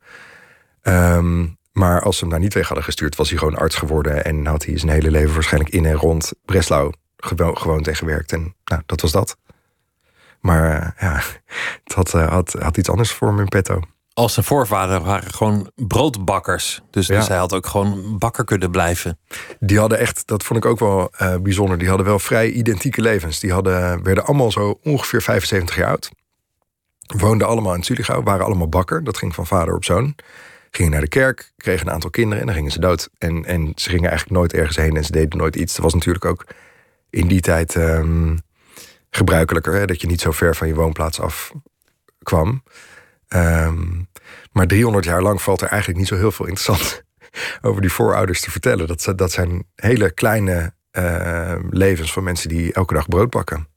Um, maar als ze hem daar niet weg hadden gestuurd, was hij gewoon arts geworden. En had hij zijn hele leven waarschijnlijk in en rond Breslau gewoond en gewerkt. En nou, dat was dat. Maar uh, ja, het had, uh, had, had iets anders voor hem in petto als zijn voorvader waren gewoon broodbakkers. Dus, ja. dus hij had ook gewoon bakker kunnen blijven. Die hadden echt, dat vond ik ook wel uh, bijzonder, die hadden wel vrij identieke levens. Die hadden, werden allemaal zo ongeveer 75 jaar oud. Woonden allemaal in Zuligau, waren allemaal bakker. Dat ging van vader op zoon. Gingen naar de kerk, kregen een aantal kinderen en dan gingen ze dood. En, en ze gingen eigenlijk nooit ergens heen en ze deden nooit iets. Dat was natuurlijk ook in die tijd um, gebruikelijker. Hè? Dat je niet zo ver van je woonplaats af kwam. Um, maar 300 jaar lang valt er eigenlijk niet zo heel veel interessant (laughs) over die voorouders te vertellen. Dat, dat zijn hele kleine uh, levens van mensen die elke dag brood bakken.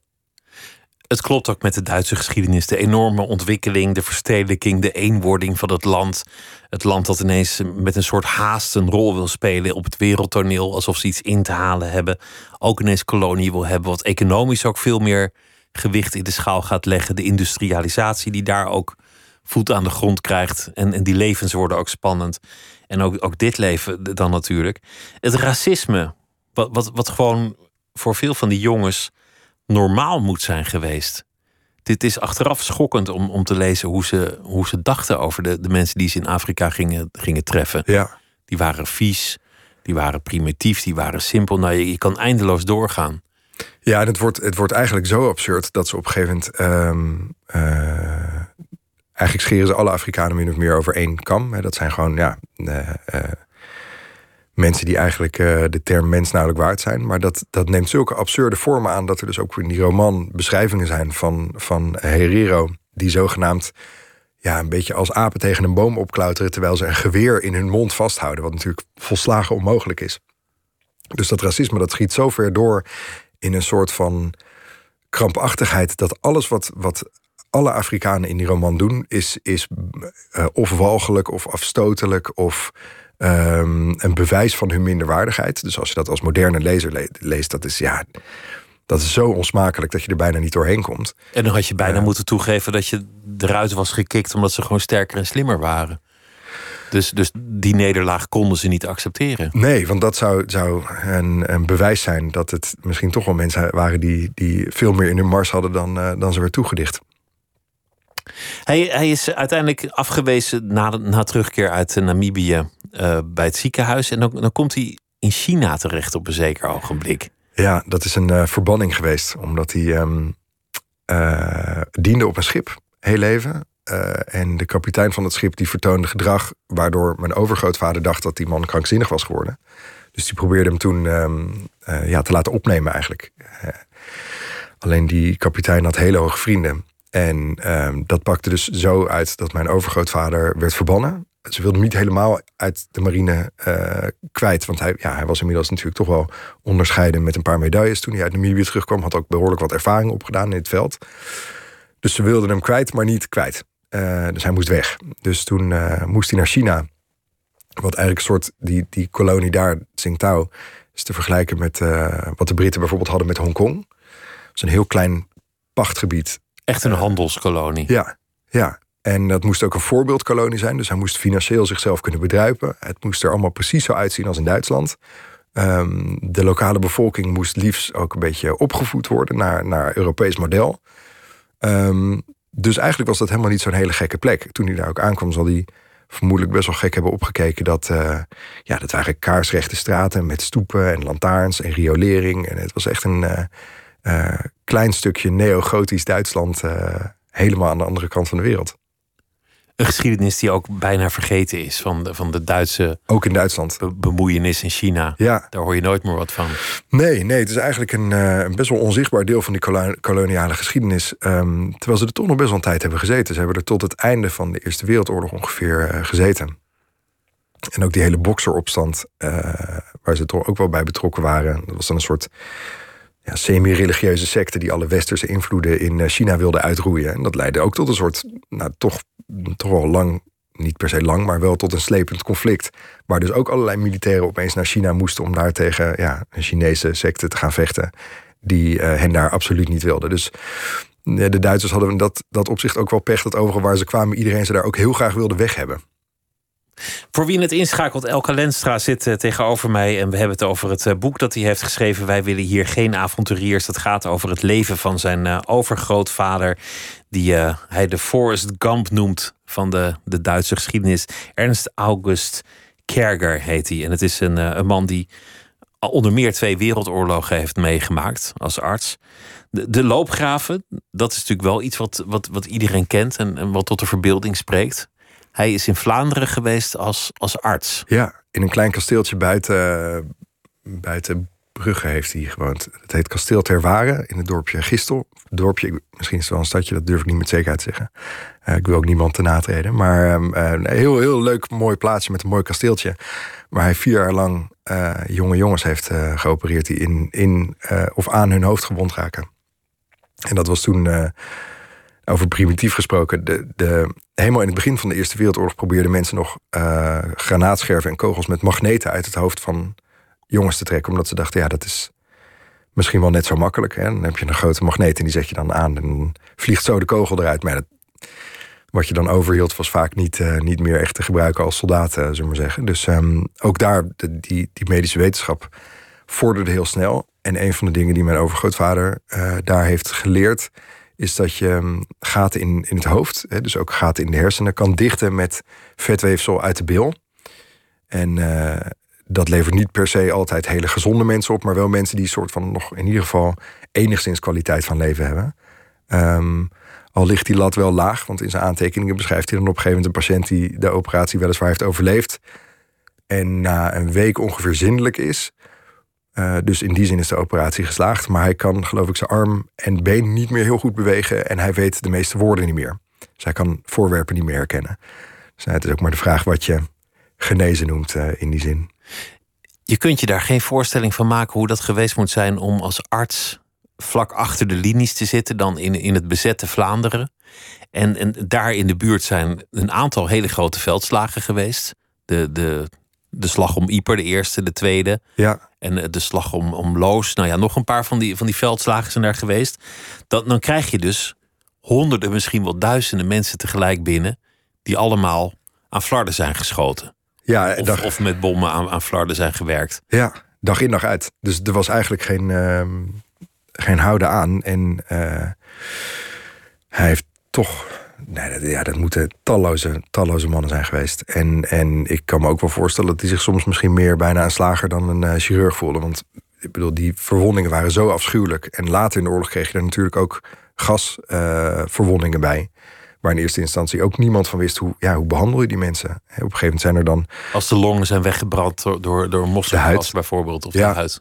Het klopt ook met de Duitse geschiedenis. De enorme ontwikkeling, de verstedelijking, de eenwording van het land. Het land dat ineens met een soort haast een rol wil spelen op het wereldtoneel. Alsof ze iets in te halen hebben. Ook ineens kolonie wil hebben. Wat economisch ook veel meer gewicht in de schaal gaat leggen. De industrialisatie die daar ook voet aan de grond krijgt. En, en die levens worden ook spannend. En ook, ook dit leven dan natuurlijk. Het racisme, wat, wat, wat gewoon voor veel van die jongens normaal moet zijn geweest. Dit is achteraf schokkend om, om te lezen hoe ze, hoe ze dachten over de, de mensen die ze in Afrika gingen, gingen treffen. Ja. Die waren vies, die waren primitief, die waren simpel. Nou, je, je kan eindeloos doorgaan. Ja, en het wordt, het wordt eigenlijk zo absurd dat ze op een gegeven moment. Um, uh, eigenlijk scheren ze alle Afrikanen min of meer over één kam. Dat zijn gewoon, ja. Uh, mensen die eigenlijk uh, de term mens nauwelijks waard zijn. Maar dat, dat neemt zulke absurde vormen aan dat er dus ook in die roman beschrijvingen zijn van, van Herero, die zogenaamd ja, een beetje als apen tegen een boom opklauteren terwijl ze een geweer in hun mond vasthouden, wat natuurlijk volslagen onmogelijk is. Dus dat racisme dat schiet zo ver door in een soort van krampachtigheid dat alles wat, wat alle Afrikanen in die roman doen, is, is uh, of walgelijk of afstotelijk of um, een bewijs van hun minderwaardigheid. Dus als je dat als moderne lezer leest, dat is ja. Dat is zo onsmakelijk dat je er bijna niet doorheen komt. En dan had je bijna uh, moeten toegeven dat je eruit was gekikt omdat ze gewoon sterker en slimmer waren. Dus, dus die nederlaag konden ze niet accepteren. Nee, want dat zou, zou een, een bewijs zijn dat het misschien toch wel mensen waren die, die veel meer in hun mars hadden dan, uh, dan ze werd toegedicht. Hij, hij is uiteindelijk afgewezen na, na terugkeer uit Namibië uh, bij het ziekenhuis. En dan, komt hij in China terecht op een zeker ogenblik. Ja, dat is een uh, verbanning geweest. Omdat hij uh, diende op een schip, heel leven. en de kapitein van het schip die vertoonde gedrag... waardoor mijn overgrootvader dacht dat die man krankzinnig was geworden. Dus die probeerde hem toen um, ja, te laten opnemen eigenlijk. alleen die kapitein had hele hoge vrienden. En um, dat pakte dus zo uit dat mijn overgrootvader werd verbannen. Ze wilde hem niet helemaal uit de marine uh, kwijt. Want hij, ja, hij was inmiddels natuurlijk toch wel onderscheiden met een paar medailles. Toen hij uit Namibië terugkwam, had ook behoorlijk wat ervaring opgedaan in het veld. Dus ze wilden hem kwijt, maar niet kwijt. Uh, dus hij moest weg. Dus toen uh, moest hij naar China. Wat eigenlijk een soort, die, die kolonie daar, Tsingtao, is te vergelijken met wat de Britten bijvoorbeeld hadden met Hongkong. Dat is een heel klein pachtgebied Echt een handelskolonie. Ja, ja. En dat moest ook een voorbeeldkolonie zijn. Dus hij moest financieel zichzelf kunnen bedruipen. Het moest er allemaal precies zo uitzien als in Duitsland. Um, de lokale bevolking moest liefst ook een beetje opgevoed worden naar, naar Europees model. Um, dus eigenlijk was dat helemaal niet zo'n hele gekke plek. Toen hij daar ook aankwam, zal hij vermoedelijk best wel gek hebben opgekeken dat, uh, ja, dat waren kaarsrechte straten met stoepen en lantaarns en riolering. En het was echt een, uh, uh, klein stukje neo-gotisch Duitsland uh, helemaal aan de andere kant van de wereld. Een geschiedenis die ook bijna vergeten is van de, van de Duitse. Ook in Duitsland. Be bemoeienis in China. Ja. Daar hoor je nooit meer wat van. Nee, nee het is eigenlijk een, uh, een best wel onzichtbaar deel van die koloniale geschiedenis. Um, terwijl ze er toch nog best wel een tijd hebben gezeten. Ze hebben er tot het einde van de Eerste Wereldoorlog ongeveer uh, gezeten. En ook die hele bokseropstand, uh, waar ze toch ook wel bij betrokken waren. Dat was dan een soort ja, semi-religieuze secte die alle westerse invloeden in eh, China wilde uitroeien. En dat leidde ook tot een soort, nou toch, toch wel lang, niet per se lang, maar wel tot een slepend conflict. Waar dus ook allerlei militairen opeens naar China moesten om daar tegen ja, een Chinese secte te gaan vechten. Die uh, hen daar absoluut niet wilden. Dus de Duitsers hadden dat, dat opzicht ook wel pech dat overal waar ze kwamen iedereen ze daar ook heel graag wilde weg hebben. Voor wie het inschakelt, Elke Lenstra zit uh, tegenover mij. En we hebben het over het uh, boek dat hij heeft geschreven. Wij willen hier geen avonturiers. Dat gaat over het leven van zijn uh, overgrootvader. Die hij de Forrest Gump noemt van de, de Duitse geschiedenis. Ernst August Kerger heet hij. En het is een, een man die onder meer twee wereldoorlogen heeft meegemaakt als arts. De, de, loopgraven, dat is natuurlijk wel iets wat, wat, wat iedereen kent en, en wat tot de verbeelding spreekt. Hij is in Vlaanderen geweest als, als arts. Ja, in een klein kasteeltje buiten, buiten Brugge heeft hij gewoond. Het heet Kasteel Terwaren in het dorpje Gistel. Dorpje, misschien is het wel een stadje, dat durf ik niet met zekerheid te zeggen. Uh, ik wil ook niemand te natreden. Maar uh, een heel, heel leuk, mooi plaatsje met een mooi kasteeltje. Waar hij vier jaar lang uh, jonge jongens heeft geopereerd die in, in of aan hun hoofd gewond raken. En dat was toen over primitief gesproken. De, de, helemaal in het begin van de Eerste Wereldoorlog probeerden mensen nog uh, granaatscherven en kogels met magneten uit het hoofd van jongens te trekken. Omdat ze dachten, ja, dat is misschien wel net zo makkelijk. Hè? Dan heb je een grote magneet en die zet je dan aan en vliegt zo de kogel eruit. Maar dat, wat je dan overhield was vaak niet, uh, niet meer echt te gebruiken als soldaten, zullen we maar zeggen. Dus um, ook daar, die, die medische wetenschap vorderde heel snel. En een van de dingen die mijn overgrootvader daar heeft geleerd is dat je ehm, gaten in, in het hoofd, hè, dus ook gaten in de hersenen, kan dichten met vetweefsel uit de bil. En uh, dat levert niet per se altijd hele gezonde mensen op, maar wel mensen die soort van nog in ieder geval enigszins kwaliteit van leven hebben. Um, al ligt die lat wel laag, want in zijn aantekeningen beschrijft hij dan op een gegeven moment een patiënt die de operatie weliswaar heeft overleefd. En na een week ongeveer zindelijk is. Uh, dus in die zin is de operatie geslaagd. Maar hij kan, geloof ik, zijn arm en been niet meer heel goed bewegen. En hij weet de meeste woorden niet meer. Dus hij kan voorwerpen niet meer herkennen. Dus het is ook maar de vraag wat je genezen noemt uh, in die zin. Je kunt je daar geen voorstelling van maken hoe dat geweest moet zijn om als arts vlak achter de linies te zitten, dan in, in het bezette Vlaanderen. En, en daar in de buurt zijn een aantal hele grote veldslagen geweest. De, de, de slag om Ieper, de eerste, de tweede. Ja. En eh, de slag om, om Loos. Nou ja, nog een paar van die, van die veldslagen zijn daar geweest. Dat, dan krijg je dus honderden, misschien wel duizenden mensen tegelijk binnen. die allemaal aan flarden zijn geschoten. Ja, of, dag... of met bommen aan, aan flarden zijn gewerkt. Ja, dag in dag uit. Dus er was eigenlijk geen, uh, geen houden aan. En uh, hij heeft toch Nee, dat, ja, dat moeten talloze, talloze mannen zijn geweest. En, en ik kan me ook wel voorstellen dat hij zich soms misschien meer bijna een slager dan een uh, chirurg voelde. Want ik bedoel, die verwondingen waren zo afschuwelijk. En later in de oorlog kreeg je er natuurlijk ook gasverwondingen uh, bij. Waar in eerste instantie ook niemand van wist hoe, ja, hoe behandel je die mensen. Op een gegeven moment zijn er dan. Als de longen zijn weggebrand door, door, bijvoorbeeld, of ja. de huid.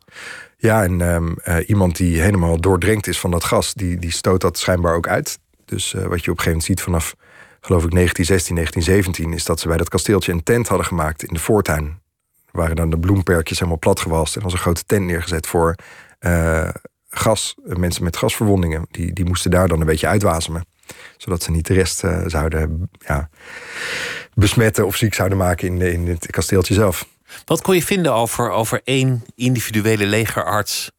Ja, en um, uh, iemand die helemaal doordrenkt is van dat gas, die, die stoot dat schijnbaar ook uit. Dus uh, wat je op een gegeven moment ziet vanaf, geloof ik, 1916, 1917, is dat ze bij dat kasteeltje een tent hadden gemaakt in de voortuin. Waren dan de bloemperkjes helemaal platgewast en was een grote tent neergezet voor uh, gas, mensen met gasverwondingen. Die, die moesten daar dan een beetje uitwasemen zodat ze niet de rest zouden ja, besmetten of ziek zouden maken in, in het kasteeltje zelf. Wat kon je vinden over, over één individuele legerarts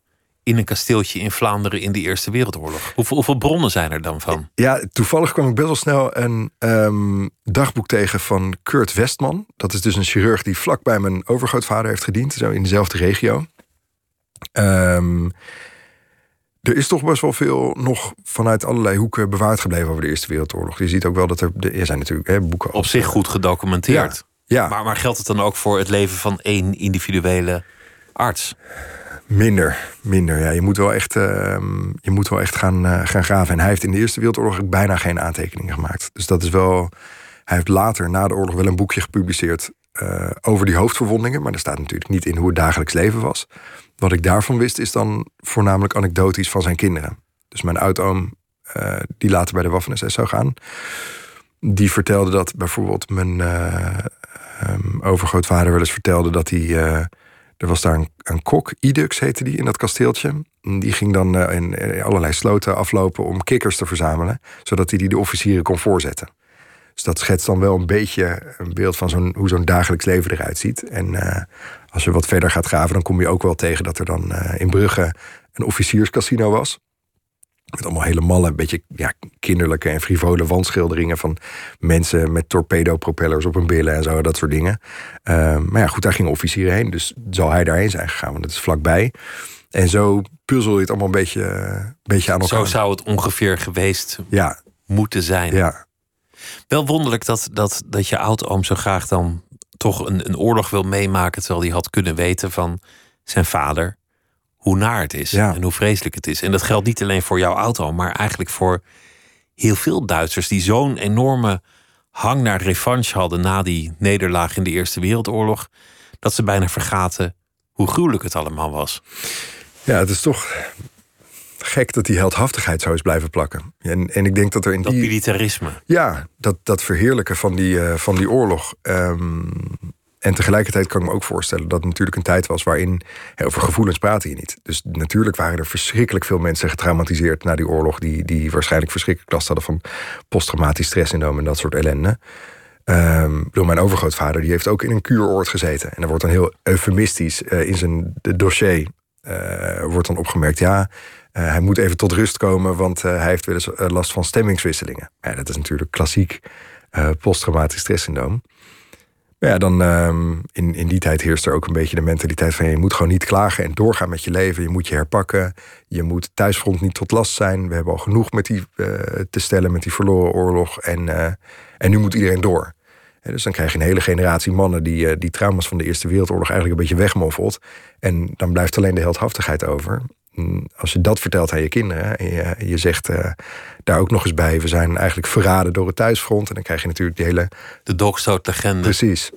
in een kasteeltje in Vlaanderen in de Eerste Wereldoorlog? Hoeveel, hoeveel bronnen zijn er dan van? Ja, toevallig kwam ik best wel snel een um, dagboek tegen van Kurt Westman. Dat is dus een chirurg die vlak bij mijn overgrootvader heeft gediend, zo in dezelfde regio. Um, er is toch best wel veel nog vanuit allerlei hoeken bewaard gebleven over de Eerste Wereldoorlog. Je ziet ook wel dat er, er zijn natuurlijk hè, boeken. Op zich goed gedocumenteerd. Ja. ja. Maar, maar geldt het dan ook voor het leven van één individuele arts? Minder, minder. Ja, je moet wel echt, uh, je moet wel echt gaan, uh, gaan graven. En hij heeft in de Eerste Wereldoorlog bijna geen aantekeningen gemaakt. Dus dat is wel. Hij heeft later, na de oorlog, wel een boekje gepubliceerd uh, over die hoofdverwondingen. Maar er staat natuurlijk niet in hoe het dagelijks leven was. Wat ik daarvan wist, is dan voornamelijk anekdotisch van zijn kinderen. Dus mijn oudoom, uh, die later bij de Waffen-SS zou gaan... die vertelde dat bijvoorbeeld mijn um, overgrootvader wel eens vertelde... dat hij... Er was daar een, kok, Idux heette die, in dat kasteeltje. Die ging dan in, in allerlei sloten aflopen om kikkers te verzamelen... zodat hij die de officieren kon voorzetten. Dus dat schetst dan wel een beetje een beeld van hoe zo'n dagelijks leven eruit ziet. En uh, als je wat verder gaat graven, dan kom je ook wel tegen dat er dan uh, in Brugge een officierscasino was. Met allemaal hele malle, een beetje ja, kinderlijke en frivole wandschilderingen van mensen met torpedopropellers op hun billen en zo, dat soort dingen. Uh, maar ja, goed, daar gingen officieren heen, dus zal hij daarheen zijn gegaan, want dat is vlakbij. En zo puzzel je het allemaal een beetje, een beetje aan elkaar. Zo zou het ongeveer geweest ja. moeten zijn. Ja, wel wonderlijk dat, dat, dat je oudoom zo graag dan toch een, een oorlog wil meemaken. Terwijl hij had kunnen weten van zijn vader hoe naar het is ja. en hoe vreselijk het is. En dat geldt niet alleen voor jouw auto, maar eigenlijk voor heel veel Duitsers die zo'n enorme hang naar revanche hadden na die nederlaag in de Eerste Wereldoorlog, dat ze bijna vergaten hoe gruwelijk het allemaal was. Ja, het is toch gek dat die heldhaftigheid zo is blijven plakken. En, en ik denk dat er in dat die... militarisme. Ja, dat, dat verheerlijken van die, uh, van die oorlog. Um, en tegelijkertijd kan ik me ook voorstellen dat het natuurlijk een tijd was... waarin, over gevoelens praten je niet. Dus natuurlijk waren er verschrikkelijk veel mensen getraumatiseerd... na die oorlog, die, die waarschijnlijk verschrikkelijk last hadden... van posttraumatisch stresssyndroom en dat soort ellende. Um, bedoel, mijn overgrootvader die heeft ook in een kuuroord gezeten. En er wordt dan heel eufemistisch uh, in zijn dossier... Uh, wordt dan opgemerkt, ja... Uh, hij moet even tot rust komen, want hij heeft wel eens last van stemmingswisselingen. Ja, dat is natuurlijk klassiek posttraumatisch stresssyndroom. Maar ja, dan um, in, in die tijd heerst er ook een beetje de mentaliteit van je moet gewoon niet klagen en doorgaan met je leven. Je moet je herpakken. Je moet thuisfront niet tot last zijn. We hebben al genoeg met die te stellen met die verloren oorlog. En, en nu moet iedereen door. Dus dan krijg je een hele generatie mannen die die trauma's van de Eerste Wereldoorlog eigenlijk een beetje wegmoffelt. En dan blijft alleen de heldhaftigheid over als je dat vertelt aan je kinderen en je, je zegt uh, daar ook nog eens bij, we zijn eigenlijk verraden door het thuisfront. En dan krijg je natuurlijk die hele. De dogstootlegende. Precies.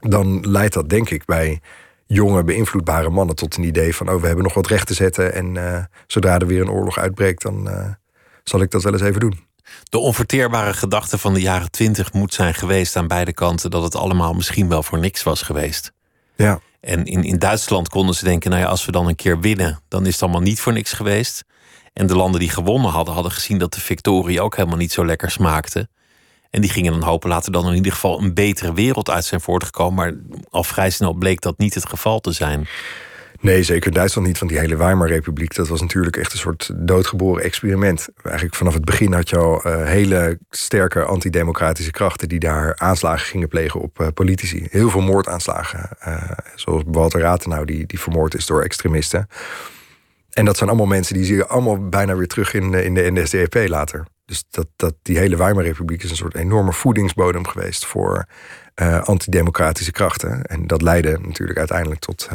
dan leidt dat denk ik bij jonge, beïnvloedbare mannen tot een idee van: oh, we hebben nog wat recht te zetten. En uh, zodra er weer een oorlog uitbreekt, dan uh, zal ik dat wel eens even doen. De onverteerbare gedachte van de jaren twintig moet zijn geweest aan beide kanten dat het allemaal misschien wel voor niks was geweest. Ja. En in, in Duitsland konden ze denken: nou ja, als we dan een keer winnen, dan is het allemaal niet voor niks geweest. En de landen die gewonnen hadden, hadden gezien dat de victorie ook helemaal niet zo lekker smaakte. En die gingen dan hopen later dan in ieder geval een betere wereld uit zijn voortgekomen. Maar al vrij snel bleek dat niet het geval te zijn. Nee, zeker Duitsland niet, van die hele Weimar-republiek. Dat was natuurlijk echt een soort doodgeboren experiment. Eigenlijk vanaf het begin had je al uh, hele sterke antidemocratische krachten... die daar aanslagen gingen plegen op uh, politici. Heel veel moordaanslagen. Uh, zoals Walter Rathenau, die, die vermoord is door extremisten. En dat zijn allemaal mensen die zie je allemaal bijna weer terug in, in de NSDAP later. Dus dat, dat, die hele Weimarrepubliek is een soort enorme voedingsbodem geweest voor antidemocratische krachten. En dat leidde natuurlijk uiteindelijk tot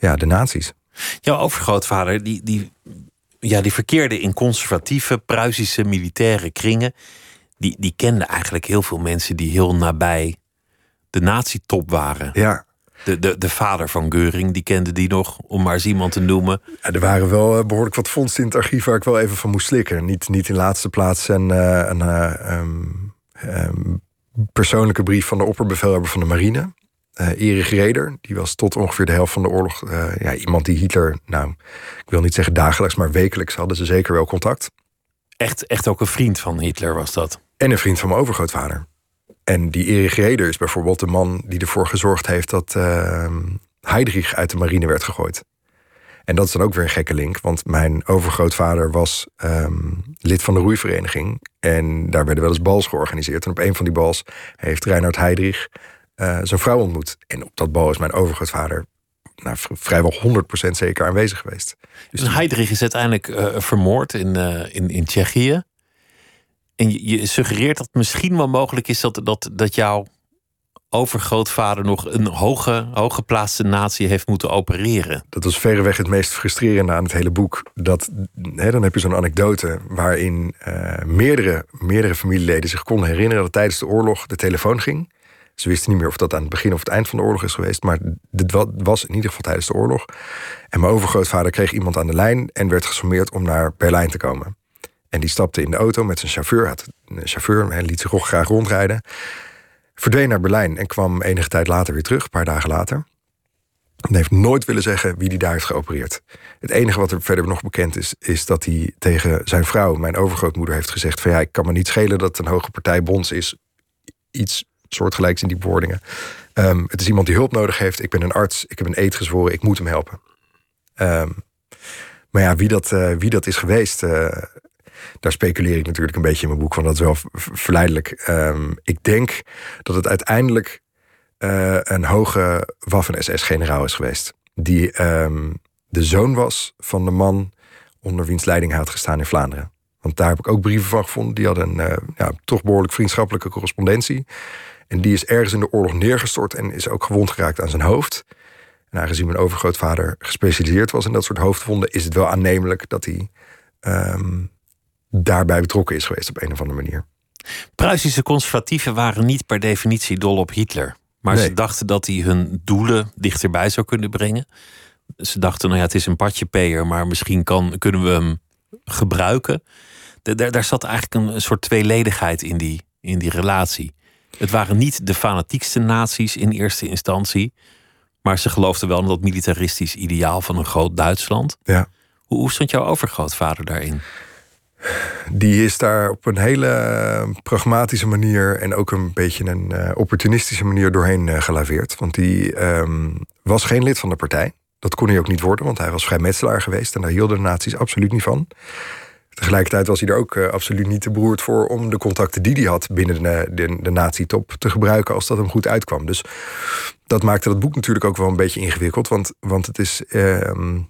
ja, de nazi's. Jouw overgrootvader, die, die, ja, die verkeerde in conservatieve Pruisische militaire kringen. Die, die kende eigenlijk heel veel mensen die heel nabij de nazi-top waren. Ja. De, de, de vader van Geuring, die kende die nog, om maar eens iemand te noemen. Ja, er waren wel eh, behoorlijk wat fondsen in het archief waar ik wel even van moest slikken. Niet, niet in laatste plaats een, uh, een uh, um, um, persoonlijke brief van de opperbevelhebber van de marine. Erich Reder, die was tot ongeveer de helft van de oorlog ja, iemand die Hitler, nou, ik wil niet zeggen dagelijks, maar wekelijks hadden ze zeker wel contact. Echt, echt ook een vriend van Hitler was dat? En een vriend van mijn overgrootvader. En die Erich Reder is bijvoorbeeld de man die ervoor gezorgd heeft dat uh, Heydrich uit de marine werd gegooid. En dat is dan ook weer een gekke link, want mijn overgrootvader was um, lid van de roeivereniging. En daar werden wel eens bals georganiseerd. En op een van die bals heeft Reinhard Heydrich uh, zijn vrouw ontmoet. En op dat bal is mijn overgrootvader nou, vrijwel 100% zeker aanwezig geweest. Dus Heydrich is uiteindelijk uh, vermoord in, uh, in, in Tsjechië. En je, je, suggereert dat het misschien wel mogelijk is dat, dat, dat jouw overgrootvader nog een hoge, hooggeplaatste natie heeft moeten opereren. Dat was verreweg het meest frustrerende aan het hele boek. Dat, hè, dan heb je zo'n anekdote waarin uh, meerdere, meerdere familieleden zich konden herinneren dat tijdens de oorlog de telefoon ging. Ze wisten niet meer of dat aan het begin of het eind van de oorlog is geweest, maar dit was in ieder geval tijdens de oorlog. En mijn overgrootvader kreeg iemand aan de lijn en werd gesommeerd om naar Berlijn te komen. En die stapte in de auto met zijn chauffeur. Had een chauffeur en liet zich graag rondrijden. Verdween naar Berlijn en kwam enige tijd later weer terug, een paar dagen later. En heeft nooit willen zeggen wie die daar heeft geopereerd. Het enige wat er verder nog bekend is, is dat hij tegen zijn vrouw, mijn overgrootmoeder, heeft gezegd: van ja, ik kan me niet schelen dat het een hoge partij bonds is. Iets soortgelijks in die bewoordingen. Um, het is iemand die hulp nodig heeft. Ik ben een arts, ik heb een eed gezworen, ik moet hem helpen. Um, maar ja, wie dat, uh, wie dat is geweest, uh, daar speculeer ik natuurlijk een beetje in mijn boek van. Dat is wel verleidelijk. Um, ik denk dat het uiteindelijk uh, een hoge Waffen-SS-generaal is geweest. Die de zoon was van de man onder wiens leiding hij had gestaan in Vlaanderen. Want daar heb ik ook brieven van gevonden. Die hadden een ja, toch behoorlijk vriendschappelijke correspondentie. En die is ergens in de oorlog neergestort en is ook gewond geraakt aan zijn hoofd. En aangezien mijn overgrootvader gespecialiseerd was in dat soort hoofdwonden, is het wel aannemelijk dat hij um, daarbij betrokken is geweest op een of andere manier. Pruisische conservatieven waren niet per definitie dol op Hitler. Maar nee. ze dachten dat hij hun doelen dichterbij zou kunnen brengen. Ze dachten, nou ja, het is een patjepeer, maar misschien kan, kunnen we hem gebruiken. Daar, daar zat eigenlijk een, een soort tweeledigheid in die, in die relatie. Het waren niet de fanatiekste naties in eerste instantie. Maar ze geloofden wel in dat militaristisch ideaal van een groot Duitsland. Ja. Hoe, hoe stond jouw overgrootvader daarin? Die is daar op een hele pragmatische manier en ook een beetje een uh, opportunistische manier doorheen uh, gelaveerd. Want die um, was geen lid van de partij. Dat kon hij ook niet worden, want hij was vrijmetselaar geweest en daar hielden de naties absoluut niet van. Tegelijkertijd was hij er ook uh, absoluut niet te beroerd voor om de contacten die hij had binnen de, de, de nazi-top te gebruiken als dat hem goed uitkwam. Dus dat maakte dat boek natuurlijk ook wel een beetje ingewikkeld, want, want het is um,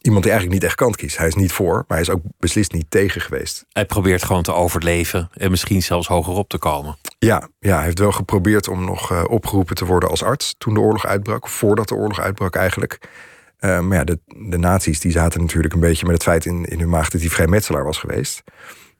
iemand die eigenlijk niet echt kant kiest. Hij is niet voor, maar hij is ook beslist niet tegen geweest. Hij probeert gewoon te overleven en misschien zelfs hoger op te komen. Ja, ja hij heeft wel geprobeerd om nog uh, opgeroepen te worden als arts toen de oorlog uitbrak, voordat de oorlog uitbrak eigenlijk. Uh, maar ja, de, de nazi's die zaten natuurlijk een beetje met het feit in, in hun maag dat hij vrijmetselaar was geweest.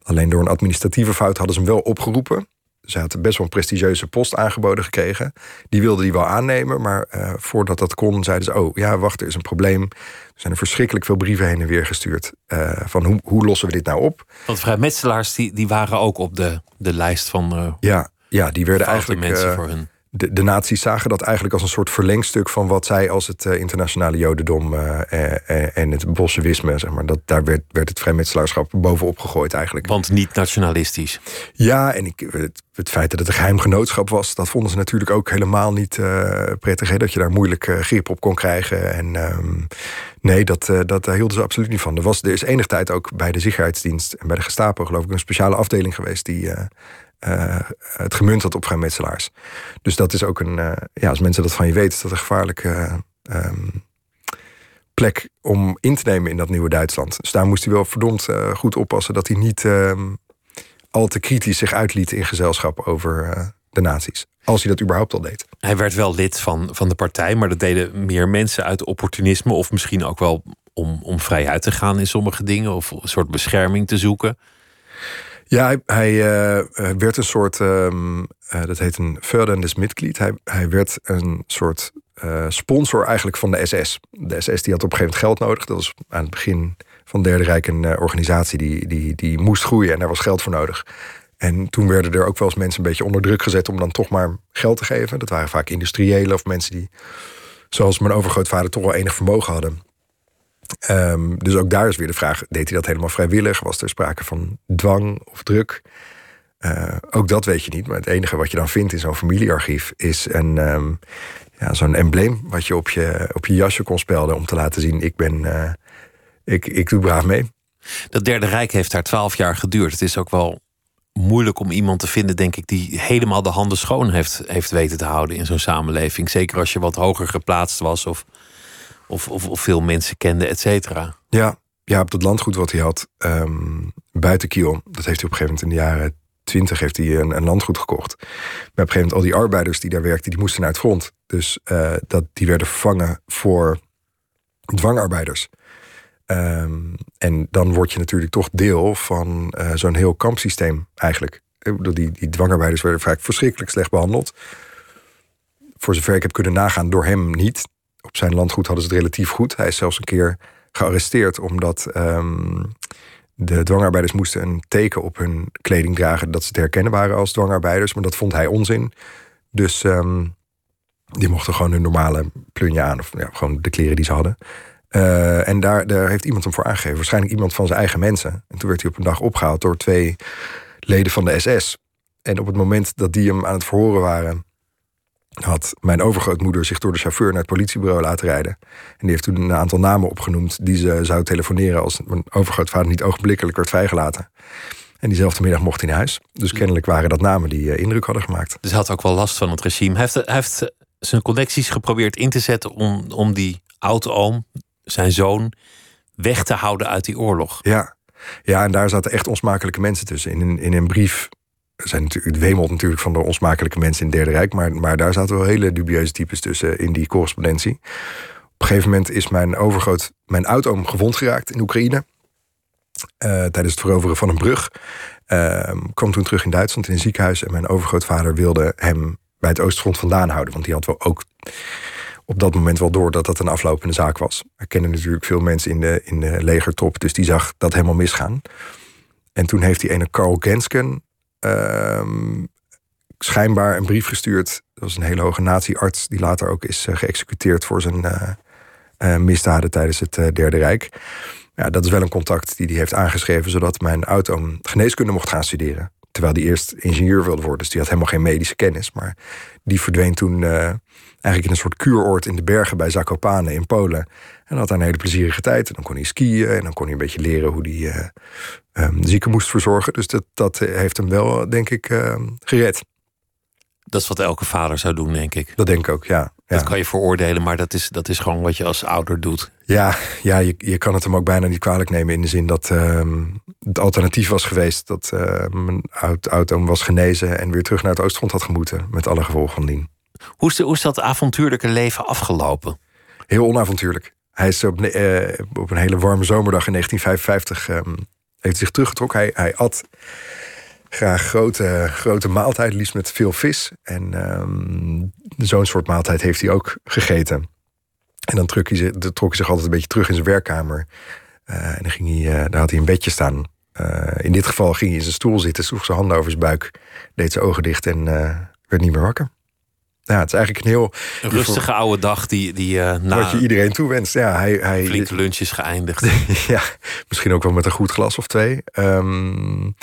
Alleen door een administratieve fout hadden ze hem wel opgeroepen. Ze had best wel een prestigieuze post aangeboden gekregen. Die wilde die wel aannemen, maar uh, voordat dat kon, zeiden ze: Oh ja, wacht, er is een probleem. Er zijn er verschrikkelijk veel brieven heen en weer gestuurd. Uh, van hoe, hoe lossen we dit nou op? Want vrijmetselaars die, die waren ook op de, de lijst van. Uh, ja, ja, die werden eigenlijk. mensen voor hun de, de nazi's zagen dat eigenlijk als een soort verlengstuk van wat zij als het uh, internationale jodendom uh, uh, en het bolsjewisme, zeg maar, dat, daar werd, werd het vrijmetselaarschap bovenop gegooid eigenlijk. Want niet nationalistisch. Ja, en ik, het, het, feit dat het een geheim genootschap was, dat vonden ze natuurlijk ook helemaal niet prettig. Hè, dat je daar moeilijk grip op kon krijgen. En um, nee, dat, dat daar hielden ze absoluut niet van. Er, was, er is enig tijd ook bij de Sicherheidsdienst en bij de Gestapo, geloof ik, een speciale afdeling geweest die uh, het gemunt had op vrijmetselaars. Dus dat is ook een, uh, ja, als mensen dat van je weten, is dat een gevaarlijke um, plek om in te nemen in dat nieuwe Duitsland. Dus daar moest hij wel verdomd goed oppassen dat hij niet um, al te kritisch zich uitliet in gezelschap over de nazi's. Als hij dat überhaupt al deed. Hij werd wel lid van, van de partij, maar dat deden meer mensen uit opportunisme of misschien ook wel om, om vrij uit te gaan in sommige dingen of een soort bescherming te zoeken. Ja, hij, hij werd een soort, um, uh, dat heet een Fördendes Mitglied. Hij, hij werd een soort uh, sponsor eigenlijk van de SS. De SS die had op een gegeven moment geld nodig. Dat was aan het begin van Derde Rijk een organisatie die, die, die moest groeien en daar was geld voor nodig. En toen werden er ook wel eens mensen een beetje onder druk gezet om dan toch maar geld te geven. Dat waren vaak industriëlen of mensen die, zoals mijn overgrootvader, toch wel enig vermogen hadden. Um, dus ook daar is weer de vraag: deed hij dat helemaal vrijwillig? Was er sprake van dwang of druk? Uh, ook dat weet je niet. Maar het enige wat je dan vindt in zo'n familiearchief is een, um, ja, zo'n embleem wat je op, je op je jasje kon spelden om te laten zien: ik ben, uh, ik, ik doe braaf mee. Dat Derde Rijk heeft daar twaalf jaar geduurd. Het is ook wel moeilijk om iemand te vinden, denk ik, die helemaal de handen schoon heeft, heeft weten te houden in zo'n samenleving. Zeker als je wat hoger geplaatst was of of, of, veel mensen kenden, et cetera. Ja, ja, op dat landgoed wat hij had, um, buiten Kiel, dat heeft hij op een gegeven moment in de jaren twintig heeft hij een, landgoed gekocht. Maar op een gegeven moment al die arbeiders die daar werkten, die moesten naar het front. Dus uh, dat, die werden vervangen voor dwangarbeiders. Um, en dan word je natuurlijk toch deel van uh, zo'n heel kampsysteem eigenlijk. Die, die dwangarbeiders werden vaak verschrikkelijk slecht behandeld. Voor zover ik heb kunnen nagaan, door hem niet op zijn landgoed hadden ze het relatief goed. Hij is zelfs een keer gearresteerd omdat um, de dwangarbeiders moesten een teken op hun kleding dragen dat ze te herkennen waren als dwangarbeiders. Maar dat vond hij onzin. Dus um, die mochten gewoon hun normale plunje aan, of ja, gewoon de kleren die ze hadden. Uh, en daar, daar heeft iemand hem voor aangegeven. Waarschijnlijk iemand van zijn eigen mensen. En toen werd hij op een dag opgehaald door twee leden van de SS. En op het moment dat die hem aan het verhoren waren, had mijn overgrootmoeder zich door de chauffeur naar het politiebureau laten rijden. En die heeft toen een aantal namen opgenoemd die ze zou telefoneren als mijn overgrootvader niet ogenblikkelijk werd vrijgelaten. En diezelfde middag mocht hij naar huis. Dus kennelijk waren dat namen die uh, indruk hadden gemaakt. Dus hij had ook wel last van het regime. Hij heeft, hij heeft zijn connecties geprobeerd in te zetten om, om die oude-oom, zijn zoon, weg te houden uit die oorlog. Ja. ja, en daar zaten echt onsmakelijke mensen tussen. In een, in een brief zijn natuurlijk, het wemelt natuurlijk van de onsmakelijke mensen in het Derde Rijk. Maar, maar daar zaten wel hele dubieuze types tussen in die correspondentie. Op een gegeven moment is mijn overgroot, mijn oud-oom gewond geraakt in Oekraïne. Uh, tijdens het veroveren van een brug. Uh, toen terug in Duitsland in een ziekenhuis. En mijn overgrootvader wilde hem bij het Oostfront vandaan houden. Want die had wel ook op dat moment wel door dat dat een aflopende zaak was. Ik kende natuurlijk veel mensen in de, in de legertop. Dus die zag dat helemaal misgaan. En toen heeft die ene Carl Gensken schijnbaar een brief gestuurd. Dat was een hele hoge natiearts die later ook is uh, geëxecuteerd voor zijn uh, uh, misdaden tijdens het Derde Rijk. Ja, dat is wel een contact die hij heeft aangeschreven, zodat mijn auto geneeskunde mocht gaan studeren. Terwijl hij eerst ingenieur wilde worden, dus die had helemaal geen medische kennis. Maar die verdween toen eigenlijk in een soort kuuroord in de bergen bij Zakopane in Polen. En had daar een hele plezierige tijd. En dan kon hij skiën en dan kon hij een beetje leren hoe hij uh, um, zieken moest verzorgen. Dus dat, dat heeft hem wel, denk ik, uh, gered. Dat is wat elke vader zou doen, denk ik. Dat denk ik ook, ja. Dat kan je veroordelen, maar dat is, dat is gewoon wat je als ouder doet. Ja, ja je, je kan het hem ook bijna niet kwalijk nemen in de zin dat uh, het alternatief was geweest dat uh, mijn oud, oud was genezen en weer terug naar het Oostfront had gemoeten, met alle gevolgen van dien. Hoe is, de, hoe is dat avontuurlijke leven afgelopen? Heel onavontuurlijk. Hij is op, uh, op een hele warme zomerdag in 1955 um, heeft zich teruggetrokken. Hij, hij at graag grote, grote maaltijd, liefst met veel vis. En um, zo'n soort maaltijd heeft hij ook gegeten. En dan trok hij, zich, trok hij zich altijd een beetje terug in zijn werkkamer. Uh, en dan ging hij, uh, daar had hij een bedje staan. In dit geval ging hij in zijn stoel zitten, sloeg zijn handen over zijn buik, deed zijn ogen dicht en werd niet meer wakker. Ja, het is eigenlijk een heel... Een rustige oude dag die, die uh, na... Wat je iedereen toewenst. Ja, hij, hij, flinke lunch is geëindigd. (laughs) ja, misschien ook wel met een goed glas of twee. Um,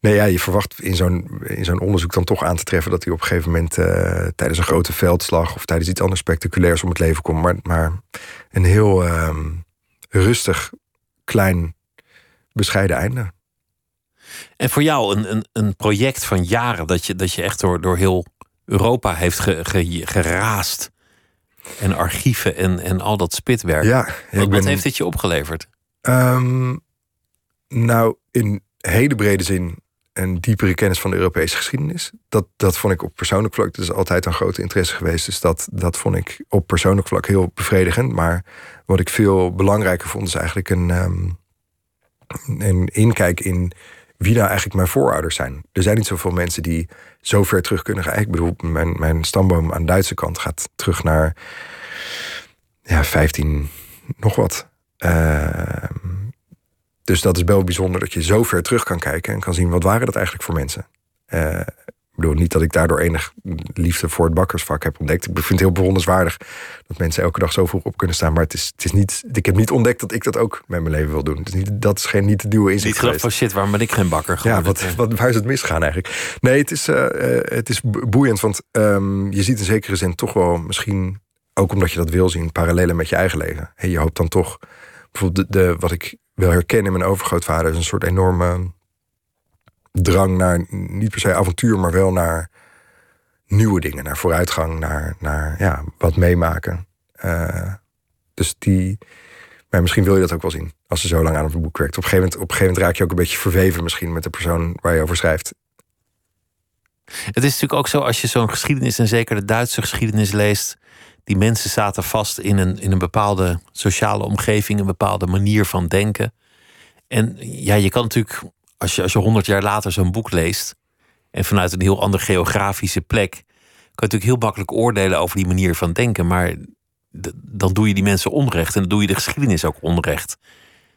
nee, ja, je verwacht in zo'n, in zo'n onderzoek dan toch aan te treffen... dat hij op een gegeven moment uh, tijdens een grote veldslag... of tijdens iets anders spectaculairs om het leven komt. Maar, maar een heel um, rustig, klein, bescheiden einde. En voor jou een, een, een project van jaren... dat je, dat je echt door, door heel Europa heeft ge, ge, geraast. En archieven en, en al dat spitwerk. Ja, wat, ben... wat heeft dit je opgeleverd? Um, nou, in hele brede zin een diepere kennis van de Europese geschiedenis. Dat, dat vond ik op persoonlijk vlak, dat is altijd een grote interesse geweest. Dus dat, dat vond ik op persoonlijk vlak heel bevredigend. Maar wat ik veel belangrijker vond, is eigenlijk een, um, een inkijk in wie nou eigenlijk mijn voorouders zijn. Er zijn niet zoveel mensen die zo ver terug kunnen gaan. Ik bedoel, mijn, mijn stamboom aan de Duitse kant gaat terug naar ja, 15 nog wat. Uh, dus dat is wel bijzonder dat je zo ver terug kan kijken en kan zien wat waren dat eigenlijk voor mensen. Uh, ik bedoel niet dat ik daardoor enig liefde voor het bakkersvak heb ontdekt. Ik vind het heel bewonderenswaardig dat mensen elke dag zo vroeg op kunnen staan. Maar het is, het is niet, ik heb niet ontdekt dat ik dat ook met mijn leven wil doen. Dus niet, dat is geen, niet de nieuwe inzicht Niet geloof van shit, waarom ben ik geen bakker Ja, wat, wat, waar is het misgaan eigenlijk? Nee, het is, uh, het is boeiend, want um, je ziet in zekere zin toch wel misschien... ook omdat je dat wil zien, parallellen met je eigen leven. En je hoopt dan toch... bijvoorbeeld de, de, wat ik wil herkennen in mijn overgrootvader... is een soort enorme drang naar niet per se avontuur, maar wel naar nieuwe dingen, naar vooruitgang, naar, naar ja, wat meemaken. Uh, dus die. Maar misschien wil je dat ook wel zien als je zo lang aan een boek werkt. Op een, gegeven moment, op een gegeven moment raak je ook een beetje verweven misschien met de persoon waar je over schrijft. Het is natuurlijk ook zo als je zo'n geschiedenis, en zeker de Duitse geschiedenis leest. Die mensen zaten vast in een, in een bepaalde sociale omgeving, een bepaalde manier van denken. En ja, je kan natuurlijk als je, als je honderd jaar later zo'n boek leest. en vanuit een heel andere geografische plek. kan je natuurlijk heel makkelijk oordelen over die manier van denken. Maar dan doe je die mensen onrecht. en dan doe je de geschiedenis ook onrecht.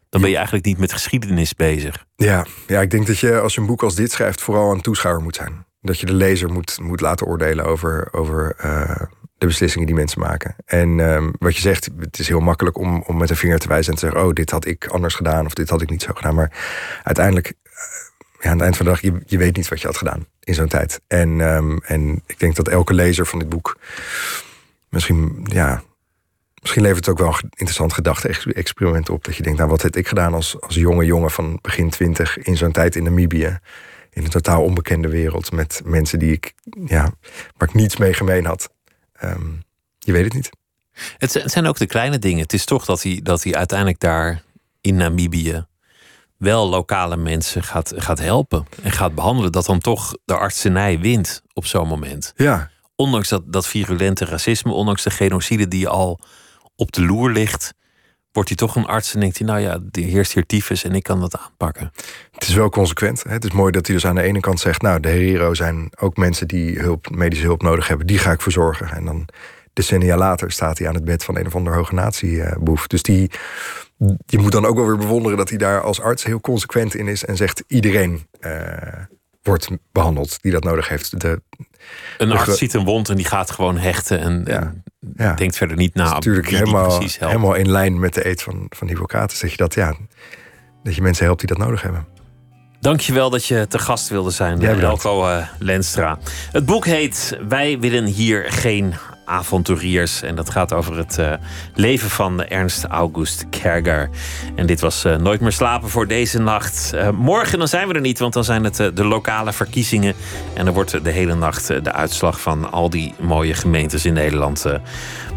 Dan ben je eigenlijk niet met geschiedenis bezig. Ja, ja ik denk dat je als je een boek als dit schrijft. vooral een toeschouwer moet zijn. Dat je de lezer moet, moet laten oordelen over. over uh, de beslissingen die mensen maken. En um, wat je zegt, het is heel makkelijk om, om met een vinger te wijzen en te zeggen: Oh, dit had ik anders gedaan of dit had ik niet zo gedaan. Maar uiteindelijk ja, aan het eind van de dag, je, je weet niet wat je had gedaan in zo'n tijd. En, um, en ik denk dat elke lezer van dit boek misschien, ja, misschien levert het ook wel interessant gedachte-experiment op. Dat je denkt, nou, wat heb ik gedaan als, als jonge jongen van begin twintig in zo'n tijd in Namibië? In een totaal onbekende wereld met mensen die ik, ja, waar ik niets mee gemeen had. Um, je weet het niet. Het zijn ook de kleine dingen. Het is toch dat hij, dat hij uiteindelijk daar in Namibië wel lokale mensen gaat, gaat helpen en gaat behandelen, dat dan toch de artsenij wint op zo'n moment. Ja. Ondanks dat, dat virulente racisme, ondanks de genocide die al op de loer ligt, wordt hij toch een arts en denkt hij, nou ja, die heerst hier tyfus en ik kan dat aanpakken. Het is wel consequent. Hè? Het is mooi dat hij dus aan de ene kant zegt, nou, de Herero zijn ook mensen die hulp, medische hulp nodig hebben, die ga ik verzorgen. En dan decennia later staat hij aan het bed van een of ander hoge natieboef. Dus die, je moet dan ook wel weer bewonderen dat hij daar als arts heel consequent in is en zegt iedereen uh, wordt behandeld die dat nodig heeft. De, een arts ziet een wond en die gaat gewoon hechten en, ja, ja. denkt verder niet na. natuurlijk helemaal, helemaal in lijn met de eet van, van Hippocrates. Dat je, dat, ja, dat je mensen helpt die dat nodig hebben. Dankjewel dat je te gast wilde zijn, ja, Elko uh, Lenstra. Het boek heet Wij willen hier geen avonturiers. En dat gaat over het uh, leven van Ernst August Kerger. En dit was uh, Nooit meer slapen voor deze nacht. Uh, morgen dan zijn we er niet, want dan zijn het de lokale verkiezingen. En dan wordt de hele nacht de uitslag van al die mooie gemeentes in Nederland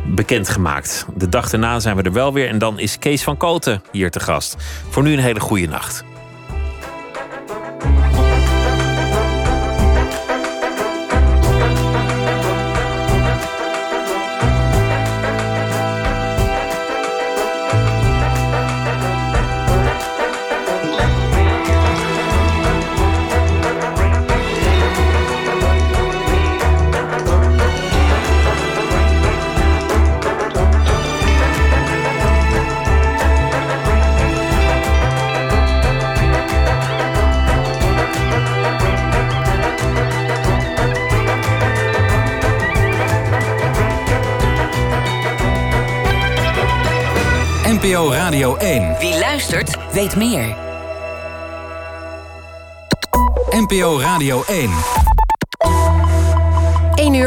bekendgemaakt. De dag daarna zijn we er wel weer. En dan is Kees van Koten hier te gast. Voor nu een hele goede nacht. NPO Radio 1. Wie luistert, weet meer. NPO Radio 1. 1 uur.